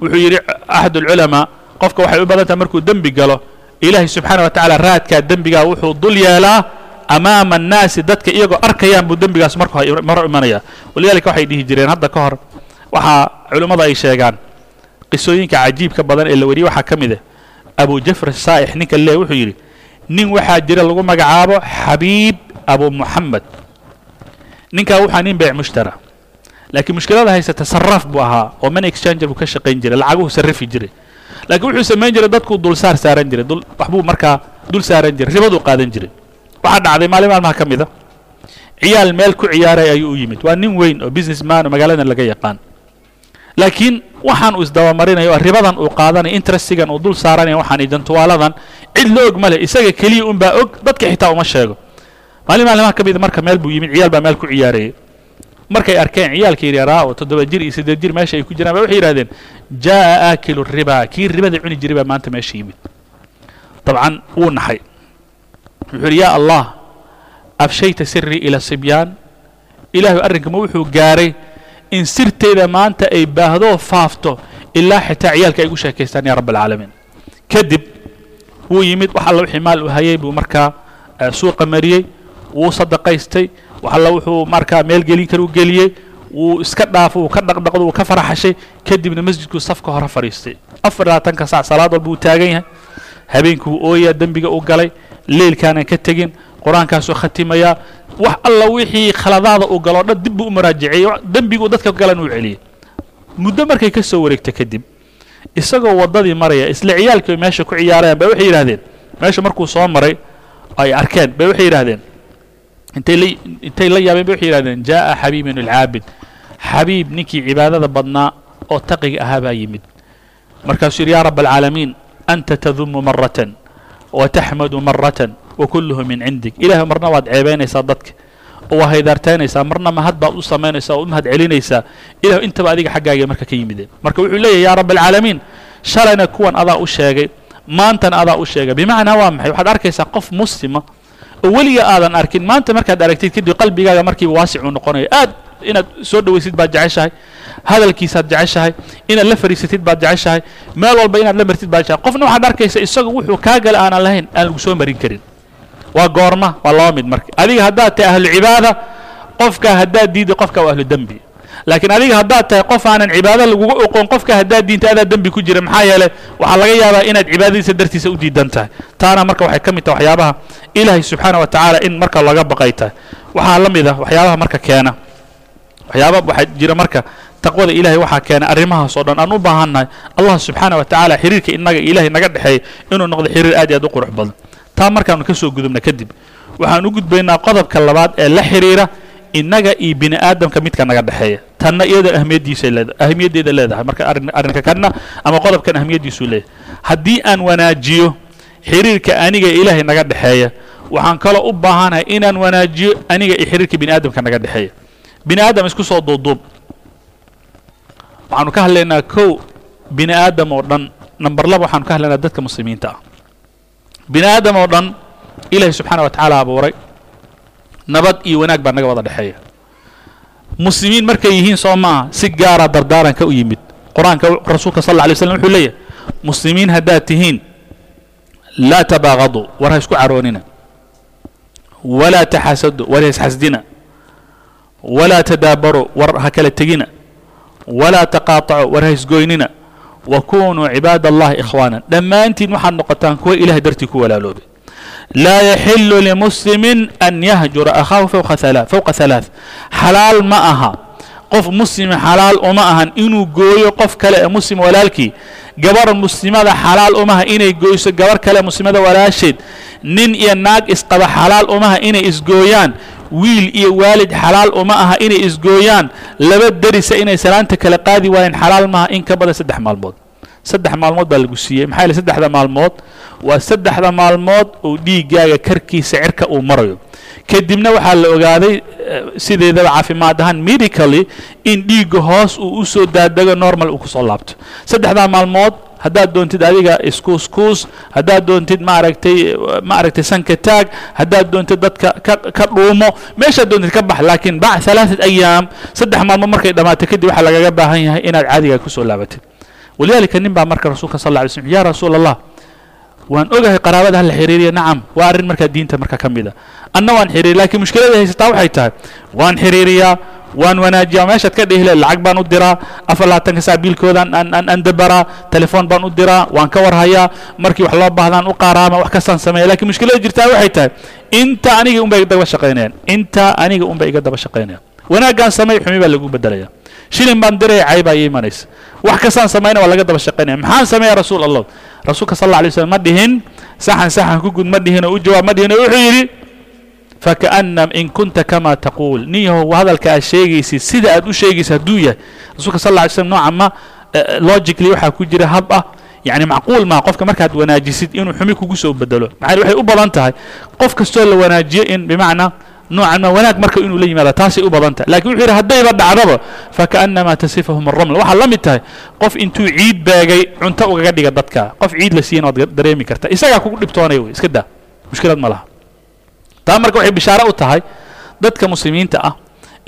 wuxuu yidhi axad ulculamaa qofka waxay u badan tahay markuu dembi galo ilaahay subxaana wa tacaala raadkaa dembigaa wuxuu dul yeelaa amaama annaasi dadka iyagoo arkayaan buu dembigaas marka maro imanaya. Walidalika waxay dhihi jireen hadda ka hor waxaa culimmada ay sheegaan qisooyinka cajiibka badan ee la wariyey waxaa ka mid ah. Abu jafr saa'ix ninka leeh wuxuu yidhi nin waxaa jira lagu magacaabo xabiib abu muxamed ninkaa waxaa nin beec mushtara laakiin mushkilada haysata saraaf buu ahaa oo man exchanger buu ka shaqayn jiray lacaguhu sarrifi jiray. Laakiin wuxuu samayn jiray dadkuu dulsaar saaran jiray waxbuu markaa dul saaran jiray ribaduu qaadan jiray. Waxaa dhacday maalin maalmaha ka mid a ciyaal meel ku ciyaaray ayuu u yimid. Waa nin weyn oo business oo magaaladan laga yaqaan. Laakiin waxaan uu isdabamarinayo ribadan uu qaadanaya interestigan uu dul saaranaya waxaan idantuwaaladan cid la og ma isaga keliya unbaa og dadka xitaa uma sheego. Maalin maalmaha ka mida marka meel buu yimid ciyaal baa meel ku ciyaarayay markay arkeen ciyaalka yaryaraa oo toddoba jir iyo siddeed jir meesha ay ku jiraan ba waxay yidhahdeen jaa'a aakilu riba. Kii ribada cuni jiray baa maanta meesha yimid. Dabcan wuu naxay wuxuu yidhi yaa allah afshayta sirii ila sibyaan. Ilaahu arrinkama wuxuu gaaray in sirteeda maanta ay baahdo faafto ilaa xitaa ciyaalka ay gu sheekaystaan ya rabb alcaalamiin kadib wuu yimid wax alla wixii maal uu hayay buu markaa suuqa mariyey wuu sadaqaystay wax alla wuxuu markaa meel gelin kara u geliyey wuu iska dhaafo wuu ka dhaqdhaqdo wuu ka faraxashay kadibna masjidkuu safka hore fadhiistay afar labaatanka sac salaad walba uu taagan yahay. Habeenkii wuu ooyayaa dembiga u galay leylkaanan ka tegin qur'aankaasuu khatimayaa. Wax alla wixii khaladaada uu galoo dhan dib buu u muraajaceeyey dembiguu dadka galan uu celiyey muddo markay ka soo wareegta kadib isagoo waddadii maraya isla ciyaalkii meesha ku ciyaarayaan bay waxay yidhahdeen meesha markuu soo maray ay arkeen bay waxay yidhahdeen intay la yaabeen bay waxay yidhahdeen jaa'a xabiibun alcaabid xabiib ninkii cibaadada badnaa oo taqiga ahaa baa yimid. Markaasuu yidhi yaa rab alcaalamiin anta tadumu maratan wa taxmadu maratan wa kulluhu min cindig ilahay marna waad ceebaynaysaa dadka oo waa haydaartaynaysaa marna mahad baad u samaynaysaa oo u mahad celinaysaa. Ilahu intaba adiga xaggaaga marka ka yimideen marka wuxuu leeyahy yaa rab alcaalamiin shalayna kuwan adaa u sheegay maantana adaa u sheegay. Bimacnaa waa maxay? Waxaad arkaysaa qof muslima oo weliga aadan arkin maanta markaad aragtid kadib qalbigaaga markiiba waasicuu noqonayo aad inaad soo dhawaysid baad jeceshahay hadalkiisaad jeceshahay inaad la fariisatid baad jeceshahay meel walba inaad la martid baad jeceshahay. Qofna waxaad arkaysa isagu wuxuu kaa gala aanan lahayn aan lagu soo marin karin. Waa goorma waa laba mid marka. Adiga haddaad tahay ahlu cibaada qofka haddaad diiday qofka waa ahlu dembi laakiin adiga haddaad tahay qof aanan cibaado laguga oqoon qofka haddaad diinta dembi ku jira maxaa yeelay waxaa laga yaabaa inaad cibaadadiisa dartiisa u diidan tahay. Taana marka waxay ka mid tahay waxyaabaha ilaahay subxaana wa tacaala in marka laga baqay tahay. Waxaa la mid ah waxyaabaha marka keena. Waxyaaba waxaa jira marka taqwada ilahay waxaa keena arrimahaas oo dhan. Aan u baahannahay allah subxaana wa tacaala xiriirka inaga ilahay naga dhexeeya inuu noqdo xiriir aad iyo aad u qurux badan. Taa markaanu ka gudubna kadib waxaan u gudbaynaa qodobka labaad ee la xiriira innaga iyo bini aadamka midka naga dhexeeya tanna iyada ahmiyaddiisay leeda ahmiyaddeeda leedahay. Marka arrin arrinka kanna ama qodobkan ahmiyaddiisuu leeyahay. Haddii aan wanaajiyo xiriirka aniga ilaahay naga dhexeeya waxaan kaloo u baahanahay inaan wanaajiyo aniga iyo xiriirka bini aadamka naga dhexeeya. Bini aadam isku soo duuduub waxaanu ka hadlaynaa kow bini aadam oo dhan. Number laba waxaanu ka hadlaynaa dadka muslimiinta. Ah bini aadam oo dhan ilaahay subxaana wa tacaala abuuray. Nabad iyo wanaag baa naga wada dhexeeya muslimiin markay yihiin soo maaha si gaara dardaaranka u yimid. Qur'aanka rasuulka sal alla alay slam wuxuu leeyahay muslimiin haddaad tihiin laa tabaaqaduu war ha isku caroonina. Walaa taxasadu war ha isxasdina. Walaa tadaabaruu war ha kala tegina. Walaa taqaatacuu war ha isgoynina. Wa kunuu cibaada allahi ikhwaana dhammaantiin waxaad noqotaan kuwa ilahay dartii ku walaaloobay laa yaxilu limuslimin an yahjura akhaahu fowqa halaa xalaal ma aha qof muslima xalaal uma ahan inuu gooyo qof kale ee muslim walaalkii gabar muslimada xalaal umaha inay gooyso gabar kale muslimada walaasheed nin iyo naag isqaba xalaal umaha inay isgooyaan wiil iyo waalid xalaal uma aha inay isgooyaan laba derisa inay salaanta kala qaadi waayeen xalaal maaha in ka badan saddex maalmood saddex maalmood baa lagu siiyey. Maxaa yeele saddexda maalmood waa saddexda maalmood oo dhiiggaaga karkiisa cirka uu marayo. Kadibna waxaa la ogaaday sideedaba caafimaad ahaan medically in dhiigga hoos uu u soo normal uu ku soo laabto. Saddexdaa maalmood haddaad doontid adiga iskuuskuus haddaad doontid maaragtay maaragtay sanka taag haddaad doontid dadka ka dhuumo meeshaad doontid ka bax laakiin bac halaaثat ayaam saddex maalmood markay dhammaato kadib waxaa lagaga baahan yahay inaad caadigaa ku soo laabatid walidaalika nin baa marka rasuulka sal lla alay slm ya rasuula allah waan ogahay qaraabada hala xiriiriya nacam waa arrin markaa diinta marka ka mid a. Anna waan xiriiriya lakiin mushkilada haysataa waxay tahay waan xiriiriyaa waan wanaajiyaa meeshaad ka dhihi leed lacag baan u diraa afar labaatanka saa biilkoodaan aan dabaraa telefoon baan u diraa waan ka warhayaa markii wax loo baahdaan u qaaraama wax kastaan sameeya lakiin mushkilada jirtaa waxay tahay inta aniga unbay daba shaqaynayaan inta aniga unbay iga daba shaqaynayaan. Wanaaggaan samey xumi baa lagu bedelaya shilin baan diraya cay baa ii imanaysa. Wax kastaan samayna waa laga daba shaqaynaya maxaan sameeya rasuul allah rasuulka sal alla alay slam ma dhihin saxan saxan ku gud ma dhihin oo u jawaab ma dhihin oo wuxuu yidhi fakaana in kunta kama taquul. Nin yahow hadalka aad sheegaysid sida aad u sheegaysid hadduu yahay. Rasuulka sal alla alay slam nooca ma logically waxaa ku jira hab ah. Yani macquul maa qofka markaad wanaajisid inuu xumi kugu soo bedelo. Maxaa waxay u badan tahay. Qof kastoo la wanaajiyo in bimacnaa noocan ma wanaag marka inuu la yimaado taasay u badan tahay. Lakin wuxuu yidhi haddayba dhacdaba fakaanama tasifahum araml waxaa la mid tahay qof intuu ciid beegay cunto ugaga dhiga dadka. Qof ciid la siiyana waad dareemi karta. Isagaa kugu dhibtoonaya wey iska daa mushkilad ma laha. Taa marka waxay bishaare u tahay dadka muslimiinta ah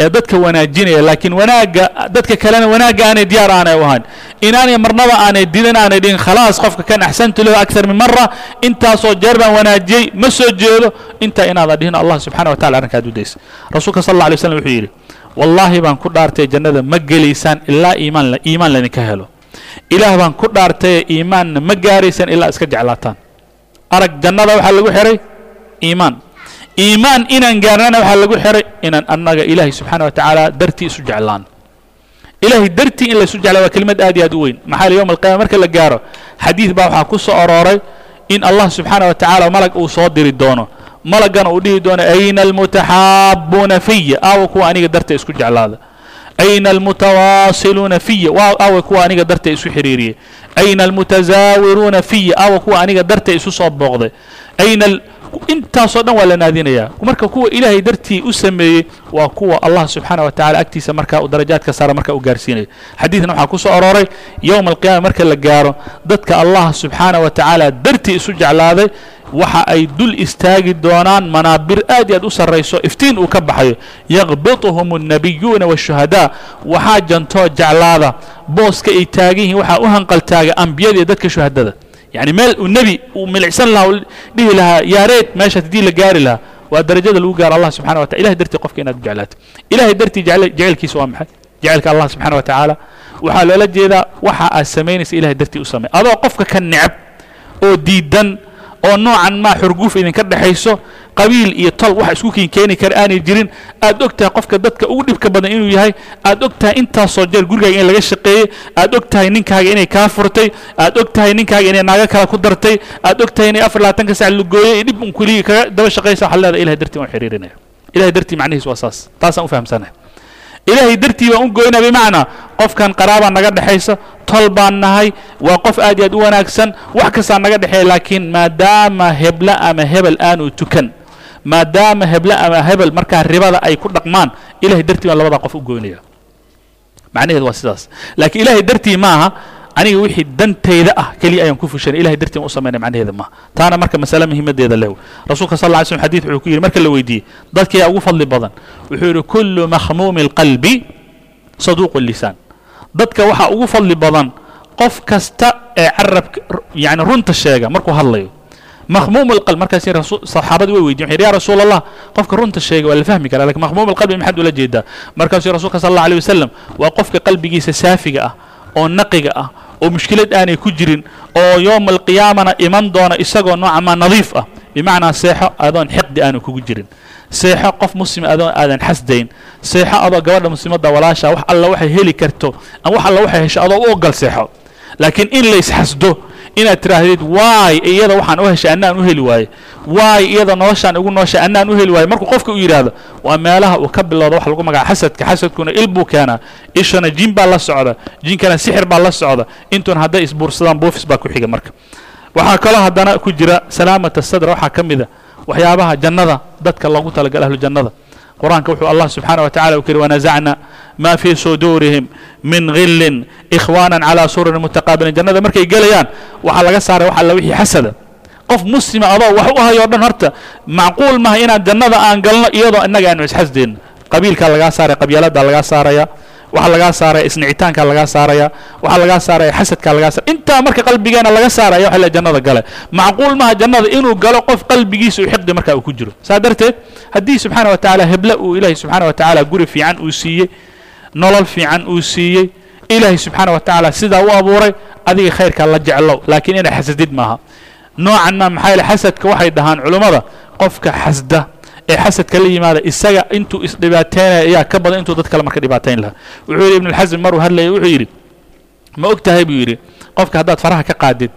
ee dadka wanaajinaya laakiin wanaagga dadka kalena wanaagga aanay diyaar aanay u ahayn. Inaanay marnaba aanay didan aanay dhihin khalaas qofka kan axsantu lahu akthar min mara intaasoo jeer baan wanaajiyey ma soo jeedo. Intaa inaada dhihin allah subxana wa tacala arrinkaad u daysa rasuulka sal alla alay slam wuxuu yidhi wallaahi baan ku dhaartay jannada ma gelaysaan ilaa iimaan iimaan laydinka helo. Ilaah baan ku dhaartaye iimaanna ma gaaraysaan ilaa iska jeclaataan. Arag jannada waxaa lagu xihay iimaan iimaan inaan gaarnana waxaa lagu xihay inaan annaga ilaahay subxaana wa tacaala dartii isu jeclaan. Ilaahay dartii in laysu jeclaa waa kelimad aad iyo aad u weyn. Maxaa la yowma alqiyama marka la gaaro xadiid baa waxaa ku soo arooray in allah subxaana wa tacaala malag uu soo diri doono. Malagana uu dhihi doono ayna almutaxaabuuna fiya aawa kuwa aniga darta isku jeclaada. Ayna almutawaasiluuna fiya aawa kuwa aniga darta isu xiriiriyey ayna almutasaawiruuna fiya aawa kuwa aniga darta isu soo booqday. Ayna intaasoo dhan waa la naadinayaa marka kuwa ilaahay dartii u sameeyey waa kuwa allah subxaana wa tacala agtiisa markaa uu darajaadka saara markaa u gaarsiinayo xadiidkan waxaa ku soo arooray yowma alqiyaama marka la gaaro dadka allah subxaana wa tacaala dartii isu jeclaaday waxa ay dul istaagi doonaan manaabir aad iy aad u sarrayso iftiin uu ka baxayo. Yaqbituhum annabiyuuna waashuhadaa waxaa jantoo jeclaada booska ay taagan yihiin waxaa u hanqaltaaga ambiyada iyo dadka shuhadada yani meel uu nebi uu milicsan lahaa u dhihi lahaa yaareed meeshaas haddii la gaari lahaa waa darajada lagu gaaro allah subxana wa tala ilahay dartii qofka inaad jeclaato. Ilahay dartii jecelkiisa waa maxay? Jecelka allah subxana wa tacaala waxaa loola jeedaa waxa aad samaynaysa ilahay dartii u samey. Adoo qofka ka necab oo diidan oo noocan maa xurguuf idinka dhexayso qabiil iyo tol wax isku kiin keeni kara aanay jirin. Aad og tahay qofka dadka ugu dhibka badan inuu yahay. Aad og tahay intaasoo jeer gurigaaga in laga shaqeeyey. Aad og tahay ninkaaga inay kaa furtay. Aad og tahay ninkaaga inay naago kale ku dartay. Aad og tahay inay afar labaatanka sac lugooyey iyo dhib un kuligii kaga daba shaqaysa waxaad leedahay ilahay dartii waan xiriirinaya. Ilahay dartii macnihiis waa saas. Taasaan u fahamsanahay. Ilaahay dartii baan u goynaa bimacnaa. Qofkan qaraabaa naga dhexaysa tol baan nahay waa qof aad iyo aad u wanaagsan. Wax kastaa naga dhexeeya laakiin maadaama hebla ama hebel aanu tukan maadaama hebla ama hebel markaa ribada ay ku dhaqmaan ilahay dartii baan labadaa qof u goynaya macnaheedu waa sidaas. Laakiin ilahay dartii maaha aniga wixii dantayda ah keliya ayaan ku fushanay ilahay dartii baan u samaynay macnaheeda maaha. Taana marka masale muhiimadeeda leh rasuulka sal lla ly slm wuxuu ku yidhi marka la weydiiyey dadkii ugu fadli badan. Wuxuu yidhi kullu makhmuumi alqalbi saduuqu lisaan. Dadka waxaa ugu fadli badan qof kasta ee carabka yani runta sheega markuu hadlayo makhmuum alqalb markaas saxaabadii way weydiyen waxay rasuul allah qofka runta sheega waa la fahmi karaa laakiin makhmuum alqalbi maxaad ula jeedaa. Markaasuu rasuulka sal allah alay wasalam waa qofka qalbigiisa saafiga ah oo naqiga ah oo mushkilad aanay ku jirin oo yowma alqiyaamana iman doona isagoo nooca nadiif ah. Bimacnaa seexo adoon xiqdi aanu kugu jirin. Seexo qof muslim adoon aadan xasdayn. Seexo adoo gabadha muslimadda walaasha wax alla waxay heli karto ama wax alla waxay hesho adoo u ogol seexo. Laakiin in laysxasdo inaad tidhaahdid waay iyada waxaan u heshay annaan u heli waaye waay iyada noloshaan igu nooshay annaan u heli waaye markuu qofka u yidhaahdo waa meelaha uu ka bilowdo wax lagu magaca xasadka xasadkuna il buu keenaa. Ishana jin baa la socda jinkana sixir baa la socda. Intuuna hadday isbuursadaan buufis baa ku xiga marka. Waxaa kaloo haddana ku jira salaamata sadra waxaa ka mid a waxyaabaha jannada dadka loogu talagala ahlu jannada qur'aanka wuxuu allah subxaana wa tacala u kiri wanasacna ma fii suduurihim min gillin ikhwaanan calaa sururin mutaqaabiliin jannada markay gelayaan waxaa laga saaray wax alla wixii xasada. Qof muslima adoo wax u hayo o dhan horta macquul maha inaan jannada aan galno iyadoo innaga aanu isxasdeyno qabiilkaa lagaa saaray qabyaalada lagaa saaraya waxaa lagaa saaraya isnicitaanka lagaa saaraya. Waxaa lagaa saaraya xasadka lagaa saaraya intaa marka qalbigeena laga saaraya waxa la jannada gale. Macquul maha jannada inuu galo qof qalbigiisa uu xiqdi markaa uu ku jiro. Saa darteed haddii subxaana wa tacaala heble uu ilaahay subxaana wa tacaala guri fiican uu siiyey nolol fiican uu siiyey ilaahay subxaana wa tacaala sidaa u abuuray adiga khayrkaa la jeclow. Laakiin inay xasadid maaha. Noocan ma maxaa yaele xasadka waxay dhahaan culummada qofka xasda ee xasadka la yimaada isaga intuu isdhibaateynaya ayaa ka badan intuu dad kale marka dhibaatayn lahaa. Wuxuu yidhi ibnulxasm maruu hadlayay wuxuu yidhi ma og tahay buu yidhi qofka haddaad faraha ka qaadid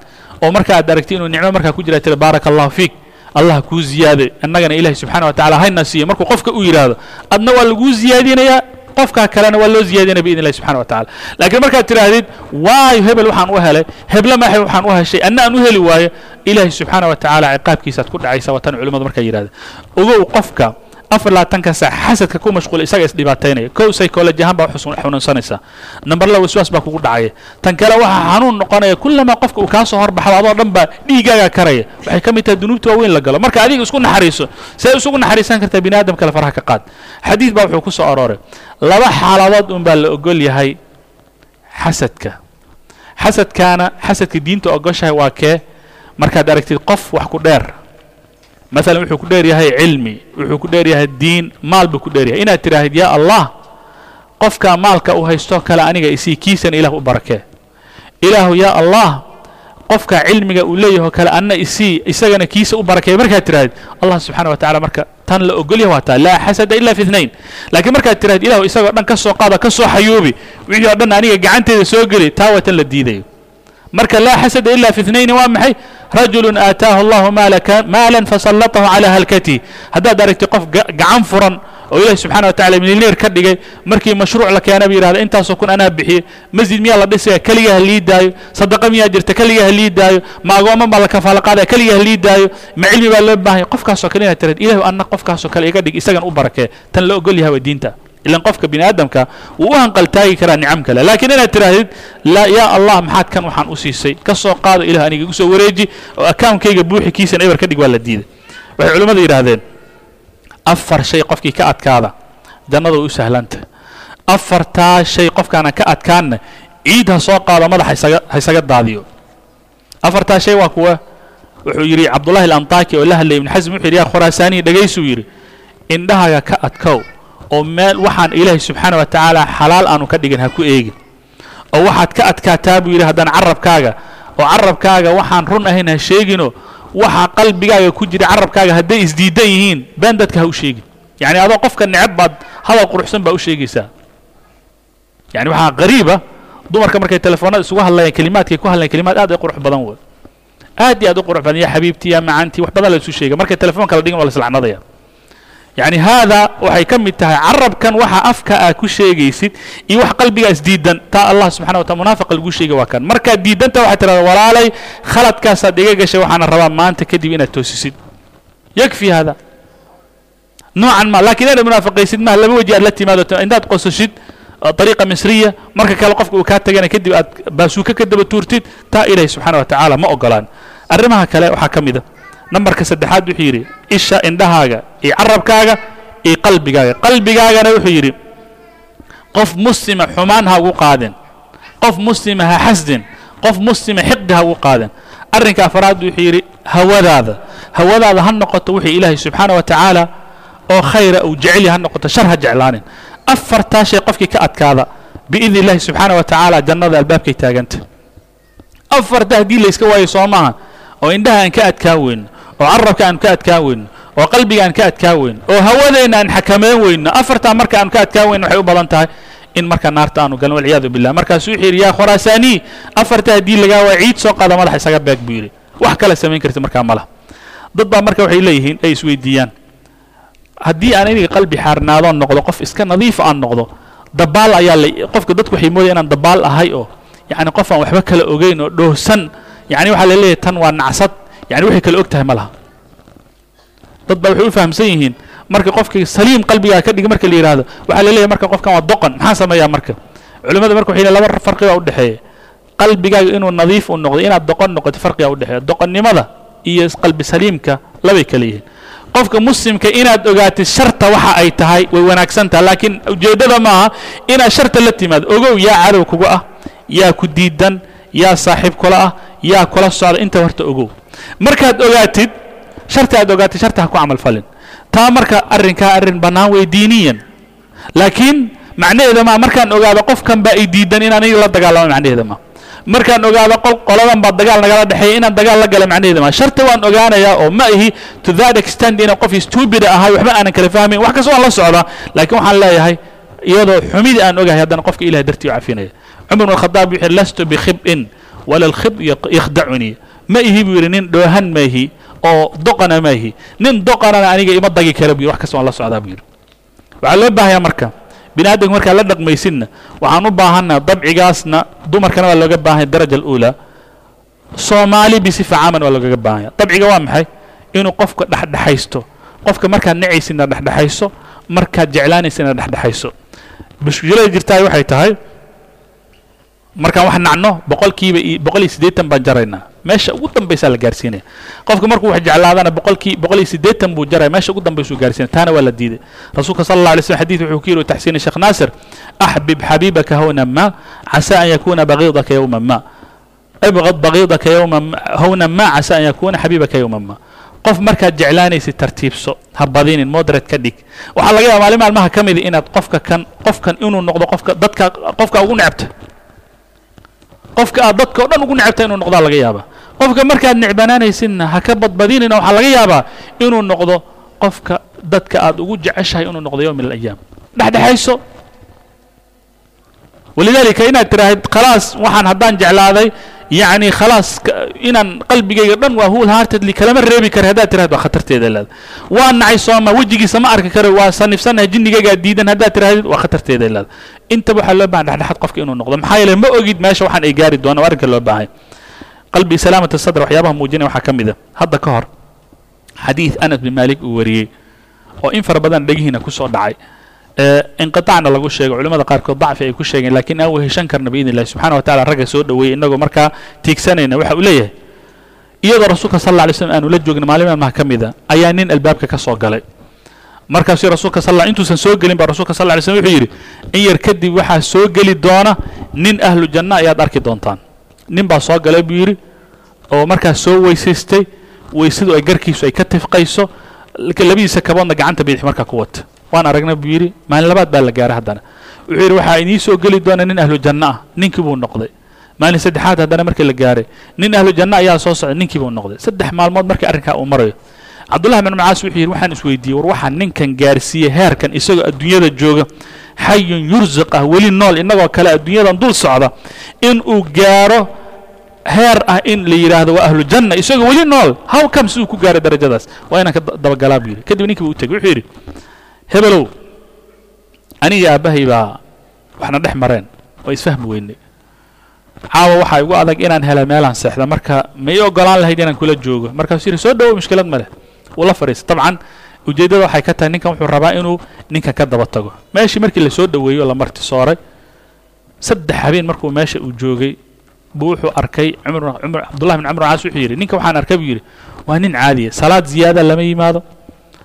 oo marka aad aragti inuu nicmo markaa ku jira tiri baaraka allahu fiik allah kuu ziyaaday annagana ilahi subxana wa tacala hayna siiyo markuu qofka u yidhaahdo adna waa laguu ziyaadinayaa qofkaa kalena waa loo ziyaadinaya biidn illahi subxana wa tacala laakiin markaad tidhaahdid waayo hebel waxaan u helay heble maaxe waxaan u heshay anna aan u heli waayo ilaahi subxaana wa tacaala ciqaabkiisaad ku dhacaysa. Watan culimmadu markay yidhahda ogow qofka afar labaatanka saac xasadka ku mashquula isaga isdhibaataynaya kow psychology ahaan baa xanuunsanaysaa. Number la waswaas baa kugu dhacaya tan kale waxaa xanuun noqonaya kullamaa qofka uu kaa soo horbaxdo adoo dhan baa dhiigaagaa karaya. Waxay ka mid tahay dunuubta waaweyn la galo. Marka adiga isku naxariiso see isugu naxariisan kartaa bini aadam kale faraha ka qaad. Xadiid baa wuxuu ku arooray. Laba xaaladood un la ogol yahay xasadka. Xasadkaana xasadka diinta ogoshahay waa kee? Markaad aragtid qof wax ku dheer maala wuxuu ku dheeryahay cilmi wuxuu ku dheeryahay diin maal buu ku dheeryahay inaad tidhaahid yaa allah qofkaa maalka u haysto kale aniga isii kiisana ilah u barakee ilaahu yaa allah qofkaa cilmiga uu leeyaho kale anna isii isagana kiisa u barakeey markaad tidhahdid allah subxana wa tacala marka tan la ogolya waa taa laa xasada ila fi laakiin markaad tidhahdid ilahu isagoo dhan ka soo qaada ka soo xayuubi wixii oo dhan aniga gacanteeda soo geli taa waa tan la diidayo marka laa xasada ila fi waa maxay? Rajulu aataahu allahu maala fasallatahu calaa halkatihi haddaad aragti qof gacan furan oo ilahi subxana wa tacala milneer ka dhigay markii mashruuc la keena bu yidhahda intaasoo kun anaa bixiyey. Masjid miyaa la dhisaya? Keligaa ha lii daayo. Sadaqa miyaa jirta? Keligaa ha lii daayo. Ma agooman baa la kafaalo qaadaya? Keligaa ha lii daayo. Ma cilmi baa loo baahanya qofkaasoo kale inaad tirad ilahu anna qofkaasoo kale iga dhig isagan u barakee tan la ogol yahay waa diinta ilan qofka bini aadamka wuu u hanqaltaagi karaa nicam kale laakiin inaad tidhaahdid yaa allah maxaad kan waxaan u siisay ka soo qaado ilah aniga igu soo wareeji oo akaunkayga buuxi kiisan eber ka dhig waa la diiday waxay culimmadu yidhaahdeen afar shay qofkii ka adkaada jannada way u sahlanta afartaa shay qofkaana ka adkaanna ciid ha soo qaado madax ha daadiyo afartaa shay waa kuwa wuxuu yidhi cabdullahi alantaki oo la hadlayay ibn xasm wuxuu yidhi yaa khuraasaaniyi dhegaysuu yidhi indhahaaga ka adkow oo meel waxaan ilaahay subxaana wa tacaala xalaal aanu ka dhigin ha ku eegin oo waxaad ka adkaataa buu yidhi haddana carabkaaga oo carabkaaga waxaan run ahayn ha sheeginoo waxa qalbigaaga ku jira carabkaaga hadday isdiidan yihiin been dadka ha u sheegin. Yacni adoo qofka neceb baad hadal quruxsan baa u sheegaysaa. Yani waxaa qariiba dumarka markay telefoonada isugu hadlayaan kelimaadkay ku hadlayan kelimaad aad ay qurux badan wey aad iyo aad u qurux badan ya xabiibtii ya macaantii wax badan la isu sheegay. Markay telefoonka la dhigin waa la yacni haadaa waxay ka mid tahay carabkan waxa afka aa ku sheegaysid iyo wax qalbigaas diidan taa allah subxana wa taala munaafaqa lagu sheega waa kan. Markaad diidanta waxaad tidhahdaa walaalay khaladkaasaad iga gashay waxaana rabaa maanta kadib inaad toosisid. Yakfi haadaa noocan ma lakiin inaad munaafaqaysid maa laba waji aad la timaado intaad qososhid uh, ariiqa misriya marka kale qofka uu kaa tagana kadib aad baasuuka ka daba tuurtid taa ilaahay subxana wa tacaala ma ogolaan arrimaha kale waxaa ka mida ah nambarka saddexaad wuxuu yidhi isha indhahaaga iyo carabkaaga iyo qalbigaaga. Qalbigaagana wuxuu yidhi qof muslima xumaan ha ugu qaadin qof muslima ha xasdin qof muslima xiqdi ha ugu qaadin. Arrinka afraad wuxuu yidhi hawadaada. Hawadaada ha noqoto wixii ilaahay subxaana wa tacaala oo khayra uu jecel yahay ha noqoto shar ha jeclaanin. Afartaa qofkii ka adkaada biidni illahi subxaana wa tacaala jannada albaabkay taaganta. Afarta haddii layska waayo soo maaha oo indhaha aan ka adkaan weyno oo carabka aan ka adkaan weyno oo qalbiga aan ka adkaan weyno oo hawadeenna aan xakameyn weyno afartaa marka aan ka adkaan weyno waxay u badan tahay in marka naarta aanu galno walciyaadu billah markaasu wuxuu yidhi yaa khuraasaanii afarta haddii lagaa waa ciid soo qaada madaxa isaga beeg buu yidhi. Wax kale samayn karti markaa ma dad baa marka waxay leeyihiin ay isweydiiyaan haddii aan iniga qalbi xaarnaadoon noqdo qof iska nadiifa aan noqdo dabaal ayaa la qofka dadku waxay moodaya inaan dabaal ahay oo yacni qof aan waxba kala ogeyn oo dhoohsan yacni waxaa la tan waa nacsad yani waxay kala og tahay ma laha. Dad baa waxay u fahamsan yihiin marka qofkii saliim qalbigaa ka dhig marka la yidhaahdo waxaa la leeyahay marka qofkan waa doqon maxaa sameeyaa marka? Culimmada marka waxay laba farqi baa u dhexeeya. Qalbigaaga inuu nadiif u noqdo inaad doqon noqoto farqigaa u dhexeeya. Doqonnimada iyo qalbi saliimka labay kala yihiin. Qofka muslimka inaad ogaatid sharta waxa ay tahay way wanaagsan tahay laakiin ujeeddada maaha inaad sharta la timaado. Ogow yaa cadow kuga ah yaa ku diidan yaa saaxiib kula ah yaa kula socda. Inta horta ogow markaad ogaatid sharta aad ogaatid sharta ha ku camal falin. Taa marka arrinkaa arrin bannaan wey diiniyan laakiin macnaheeda maa markaan ogaado qofkan baa i diidan in aniga la dagaalamo macnaheeda maa markaan ogaado qol qoladan baa dagaal nagala dhexeeya inaan dagaal la gala macnaheeda maa sharta waan ogaanayaa oo ma ihi to that extent inaan qof stupid ahay waxba aanan kala fahmayn wax kasta waan la socdaa laakiin waxaan leeyahay iyadoo xumidii aan ogahay haddana qofka ilahay dartii u cafinaya cumar bn khadaab wuxuu lastu bikhib'in wala alkhib yakhdacunii ma ihi buu yidhi nin dhoohan ma ihi oo doqana ma ihi nin doqanana aniga ima dagi kara buu yidhi. Kasta waan la socdaa buu yidhi. Waxaa loo baahayaa marka bini aadamka markaa la dhaqmaysidna waxaan u baahanaa dabcigaasna dumarkana waa looga baahanya daraja aluulaa soomaali bisifa caaman waa loogaga baahanya dabciga waa maxay? Inuu qofka dhexdhexaysto. Qofka markaad nacaysidna dhexdhexayso markaad jeclaanaysina dhexdhexayso. Mushkilada jirtaay waxay tahay markaan wax nacno boqolkiiba boqol iyo siddeetan baan jaraynaa meesha ugu dambaysaa la gaarsiinaya qofka markuu wax jeclaadana boqolkii boqol iyo siddeetan buu jaraya meesha ugu dambaysuu gaarsiinaya taana waa la diiday. Rasuulka sala allah alay slam xadiid wuxuu ku yidhi taxsiini sheekh naasir axbib xabiibaka hawna ma casa an yakuna bagiidaka yowma ma. Ibqad bagiidaka yowma hawna ma casa an yakuna xabiibaka yowma ma. Qof markaad jeclaanaysid tartiibso ha badinin moderate ka dhig. Waxaa laga yaaba maalin maalmaha ka mida inaad qofka kan qofkan inuu noqdo qofka dadka qofka ugu necbta qofka aad dadka o dhan ugu necbta inuu noqdaa laga yaabaa. Qofka markaad necbanaanaysidna ha ka badbadinina waxaa laga yaabaa inuu noqdo qofka dadka aad ugu jeceshahay inuu noqdo yowm alayaam dhexdhexayso walidaalika inaad tiraahid khalaas waxaan haddaan jeclaaday yacni khalaas inaan qalbigayga dhan waa whole heartedly kalama reebi kara haddaad tirahid waa khatarteeda leeda waa nacay sooma wejigiisa ma arki karo waa sanifsanahay jinnigaygaa diidan haddaad tirahdid waa khatarteeda leeda intaba waxaa loo baahan dhexdhexaad qofka inuu noqdo. Maxaa yeele ma ogid meesha waxaan ay gaari doonaan arrinka loo baahay qalbi salaamat sadr waxyaabaha muujinaya waxaa ka mid a hadda ka hor xadiid anas bin maalik uu wariyey oo in fara badan dhegihiina ku dhacay inqiطacna lagu sheego culimada qaarkood dacfi ay ku sheegeen lakiin aan weheshan karna biidn illahi subxana wa tacala ragga soo dhoweeyey inagoo markaa tiigsanayna waxa uu iyadoo rasuulka sal alla slam aanu la joogin maalin maalmaha ka mida ayaa nin albaabka ka soo galay. Markaasuu rasuulka sal intuusan soo gelin ba rasulka sal ly slm wuxuu yidhi in yar kadib waxaa soo geli doona nin ahlu janna ayaad arki doontaan. Nin baa soo galay buu yidhi oo markaas soo weysaystay weysadu ay garkiisu ay ka tifqayso labadiisa kaboodna gacanta bidix markaa ku wata waan aragna buu yidhi maalin labaad baa la gaaray haddana. Wuxuu yidhi waxaa inii soo geli doona nin ahlu janno ah. Ninkii buu noqday. Maalin saddexaad haddana markii la gaaray nin ahlu janno ayaa soo socday ninkii buu noqday. Saddex maalmood markii arrinkaa uu marayo. Cabdullahi bin macaas wuxuu yidhi waxaan isweydiiyey war waxaa ninkan gaarsiiyey heerkan isagoo adduunyada jooga. Xayun yursiq ah weli nool innagoo kale adduunyadan dul socda. In uu gaaro heer ah in la yidhaahdo waa ahlu janna isagoo weli nool. How come siduu ku gaaray darajadaas? Waa inaan ka dabagalaa buu yidhi. Kadib ninkii buu u tegey wuxuu yidhi hebelow aniga aabbahay baa waxna dhex mareen waa isfahmi weynay caawa waxaa igu adag inaan hela meelaan seexda marka ma ii ogolaan lahayd inaan kula joogo. Markaasuu yidhi soo dhowow mushkilad ma leh wuu la fadhiistay dabcan ujeeddada waxay ka tahay ninkan wuxuu rabaa inuu ninkan ka daba tago. Meeshii markii la soo dhoweeyey oo la marti sooray saddex habeen markuu meesha uu joogay buu wuxuu arkay cumar cabdullahi bin camr caas wuxuu yidhi ninka waxaan arkay buu yidhi waa nin caadiya salaad ziyaada lama yimaado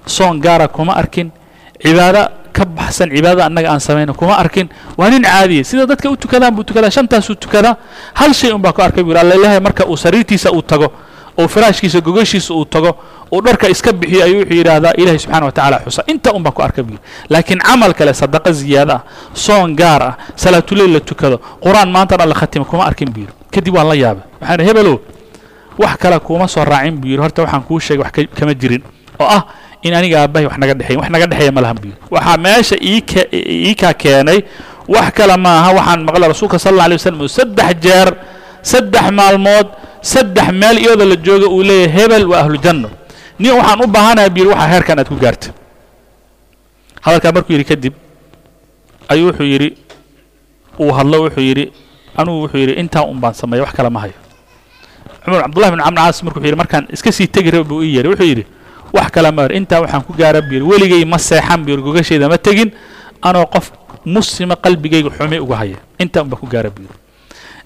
soon gaara kuma arkin cibaado ka baxsan cibaadada annaga aan samayno kuma arkin waa nin caadiya sida dadka u tukadaan buu tukadaa shantaasuu tukadaa hal shay un baa ku arkay buu yidhi allailahay marka uu sariirtiisa uu tago oo faraashkiisa gogashiisa uu tago uu dharka iska bixiyo ayuu wuxuu yidhaahdaa ilahay subxana wa tacala xusa. Inta un baan ku arka buu yidhi. Laakiin camal kale sadaqa ziyaada ah soon gaar ah salaatuleyl la tukado qur'aan maantana la khatimo kuma arkin buu yidhi. Kadib waan la yaabay. Waxaan hebelow wax kale kuuma soo raacin buu yidhi. Horta waxaan kuu sheegay wax kama jirin. Oo ah in aniga aabbahay wax naga dhexeyn wax naga dhexeeya ma lahan buu yidhi waxaa meesha iika iikaa keenay wax kale maaha waxaan maqlay rasuulka sal alla alay wasalam uu saddex jeer saddex maalmood saddex meel iyadoo la jooga uu leeyahay hebel waa ahlu janno. Nin waxaan u baahanahay buu yidhi waxaa heerkan aad ku gaartay. Hadalkaa markuu yidhi kadib ayuu wuxuu yidhi uu hadlo wuxuu yidhi anugu wuxuu yidhi intaa un baan sameeya wax kale ma hayo. Cumar cabdullahi bin camr caas markuu yidhi markaan iska sii tegi raba buu ii yeeray wuxuu yidhi wax kale ma intaa waxaan ku gaara yidhi weligay ma seexan yidhi gogasheeda ma tegin. Anoo qof muslima qalbigayga xumi uga haya. Intaa un baan ku gaara yidhi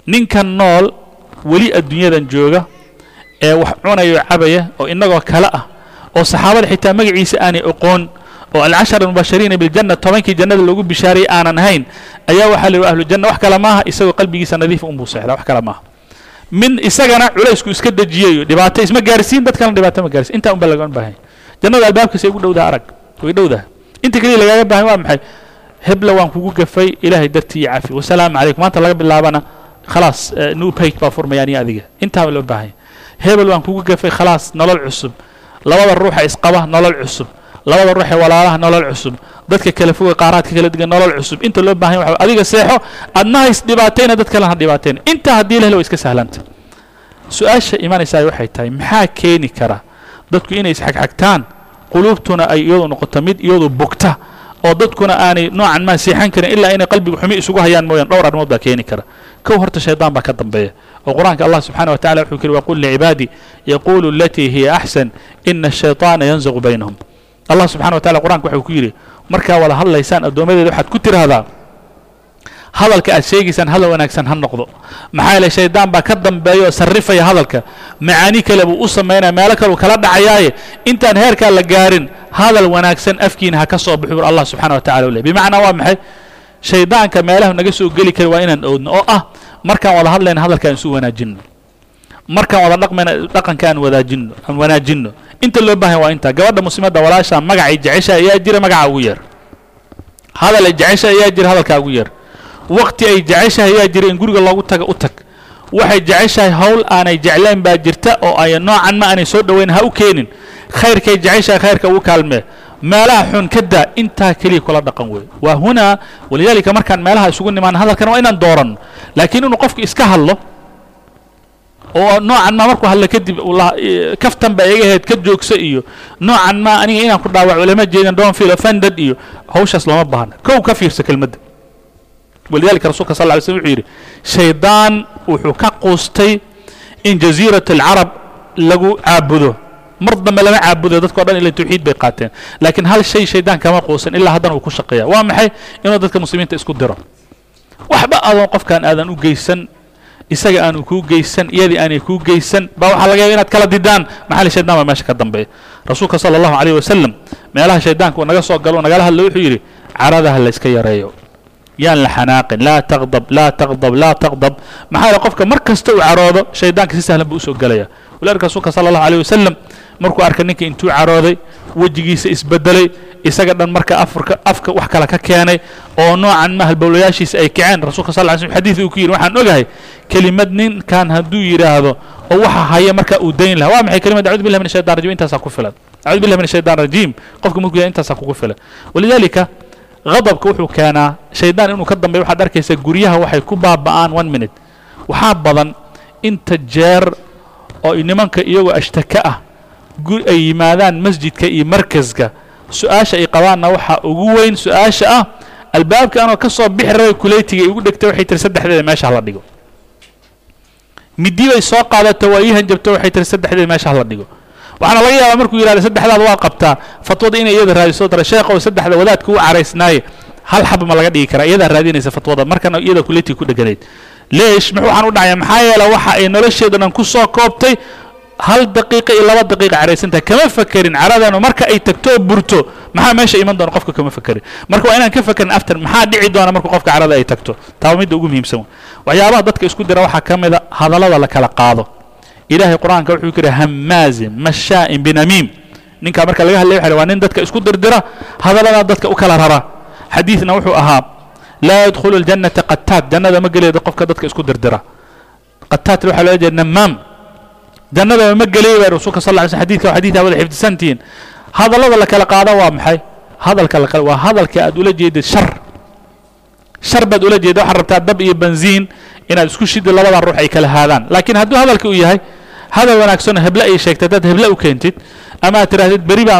ninkan nool weli adduunyadan jooga ee wax cunayo cabaya oo innagoo kale ah oo saxaabada xitaa magaciisa aanay oqoon oo alcashara almubashariina biljanna tobankii jannada loogu bishaarayay aanan ahayn ayaa waxaa la yidhi ahlu janna wax kale maaha isagoo qalbigiisa nadiifa unbuu seexdaa wax kale maaha min isagana culaysku iska dejiyayo dhibaato isma gaarsiin dad kalena dhibaato ma gaarsiin. Intaa un baa lagama baahanya jannada albaabkiisa ugu dhowdaha arag. Way dhowdaha inta keliya lagaaga baahan waa maxay? Hebla waan kugu gafay ilaahay dartii iyo cafi wasalaamu calaykum. Maanta laga bilaabana khalaas new page baa furmaya aniga adiga. Intaa loo baahanya hebel waan kugu gafay khalaas nolol cusub. Labada ruuxa isqaba nolol cusub. Labada ruuxee walaalaha nolol cusub dadka kala foga qaaraadka kala degan nolol cusub. Inta loo baahan waxa adiga seexo adna hays dhibaatayna dad kalena ha dhibaateen intaa haddii la helo iska sahlanta. Su'aasha imanaysaa waxay tahay maxaa keeni kara dadku inay isxagxagtaan? Quluubtuna ay iyadu noqoto mid iyadu bugta oo dadkuna aanay noocan maa seexan karin ilaa inay qalbiga xumi isugu hayaan mooyaan. Dhowr arrimood baa keeni kara. Kow horta shaydaan baa ka dambeeya oo qur'aanka allah subxana wa tacala wuxuu kiri waqul licibaadii yaquulu alatii hiya axsan ina ashayطaana yanzaqu baynahum allah subxana wa tacala qur'anka waxuu ku yidhi markaa wada hadlaysaan addoommadeeda waxaad ku tiraahdaa hadalka aad sheegaysaan hadal wanaagsan ha noqdo. Maxaa yeele shaydaan baa ka dambeeya oo sarrifaya hadalka. Macaani kale buu u samaynaya meelo kale uu kala dhacayaaye. Intaan heerkaa la gaarin hadal wanaagsan afkiina ha ka soo baxu bur allah subxana wa tacala u bimacnaa waa maxay? Shaydaanka meelaha naga soo geli kara waa inaan oodno oo ah markaan wada hadlayna hadalkaan isu wanaajinno. Markaan wada dhaqmayna dhaqanka aan wadaajinno aan wanaajinno inta loo baahan waa intaa gabadha muslimadda walaashaa magacay jecesha ayaa jira magaca ugu yeer hadal jecesha ayaa jira hadalkaa ugu yeer waqti ay jeceshahay ayaa jira in guriga loogu taga u tag. Waxay jeceshahay hawl aanay jeclayn baa jirta oo ay noocan ma aanay soo dhoweyn ha u keenin. Khayrkay jeceshahay khayrka ugu kaalmee. Meelaha xun ka intaa keliya kula dhaqan wey waa hunaa walidaalika markaan meelaha isugu nimaan hadalkan waa inaan dooranno laakiin inuu qofku iska hadlo oo noocan ma markuu hadlo kadib kaftan baa iga ahayd ka joogsa iyo noocan ma aniga inaan ku dhaawaco lama jeedin don't feel offended iyo hawshaas looma baahna. Kow ka fiirsa kelmadda. Walidalika rasulka sal lla alay wuxuu yidhi shaydaan wuxuu ka quustay in jasiirat alcarab lagu caabudo. Mar dambe lama caabudayo dadka o dhan ila tawxiid bay qaateen. Laakiin hal shay shaydaan kama quusan ilaa haddana uu ku shaqeeya. Waa maxay inuu dadka muslimiinta isku diro? Waxba adoon qofkan aadan u geysan isaga aanu kuu geysan iyadii aanay kuu geysan baa waxaa laga yaba inaad kala didaan maxali shaydaan baa meesha ka dambeeya. Rasuulka sala allahu alayh wasalam meelaha shaydaanka uu naga soo galo nagala hadlo wuxuu yidhi caradaha la iska yareeyo. Yaan la xanaaqin. Laa taqdab laa taqdab laa taqdab. Maxaa yeele qofka mar kasta uu caroodo shaydaanka si sahlan buu u soo gelaya rasuul sala alه wasalam markuu arka ninka intuu carooday wejigiisa isbedelay isaga dhan marka afka wax kale ka keenay oo noocan ma halbowlayaashiisa ay kaceen rasulka sal sl xadii uu ku yidhi waxaan ogahay kelimad ninkan hadduu yidhaahdo oo waxa haya marka uu dayn laha waa maxay kelimad audu billah min shaytan rajim intaasaa ku filan. Acudu billah min shaytan rajiim. Qofka markuu yahay intaasaa kugu filan. Walidaalika غadabka wuxuu keenaa shaydaan inuu ka dambeeyo. Waxaad arkaysaa guryaha waxay ku baaba'aan one minute. Waxaa badan inta jeer oo nimanka iyagoo ashtaka ah ay yimaadaan masjidka iyo markaska su'aasha ay qabaanna waxaa ugu weyn su'aasha ah albaabka anoo ka soo bixi rabay kuleytiga igu dhegtay waxay tiri saddexdeeda meesha hala dhigo. Midii bay soo qaadato waa ii hanjabto waxay tiri saddexdeeda meesha hala dhigo. Waxaana laga yaabaa markuu yidhahda saddexdaada waa qabtaa fatwada inay iyada raadiso tara sheekhow saddexda wadaadka u caraysnaaye hal xaba ma laga dhigi karaa iyadaa raadinaysa fatwada markana iyada kuleytiga ku dheganayd leesh muxuu waxaan u dhacaya maxaa yeele waxa ay nolosheeda dhan ku soo koobtay hal daqiiqa iyo laba daqiiqa caraysantahay kama fakerin caradanu marka ay tagto oo burto maxaa meesha iman doona qofka kama fakerin marka waa inaan ka fakerin after maxaa dhici doona marka qofka carada ay tagto? Taaba midda ugu muhiimsan waxyaabaha dadka isku dira waxaa ka mid a hadallada la kala qaado. Ilaahay qur'aanka wuxuu ku yidhi hamaazin mashaa'in binamiim ninkaa marka laga hadlaya waxa waa nin dadka isku dirdira hadallada dadka u kala rara. Xadiidna wuxuu ahaa laa yadkhulu ljannata qataad jannada ma geleedo qofka dadka isku dirdira qataadna waxaa loola jeeda namaam jannadaba ma gelay baa rasuulka sal lla ly slm xadidka waa xadiidka wada xifdisantihiin hadallada la kala qaada waa maxay? Hadalka la kala waa hadalka aad ula jeedid shar. Shar baad ula jeeda waxaad rabtaa dab iyo benziin inaad isku shidi labada ruux ay kala haadaan. Laakiin hadduu hadalka uu yahay hadal wanaagsanoo heble ay sheegtay haddaad heble u keentid ama aad tidhahdid beri baa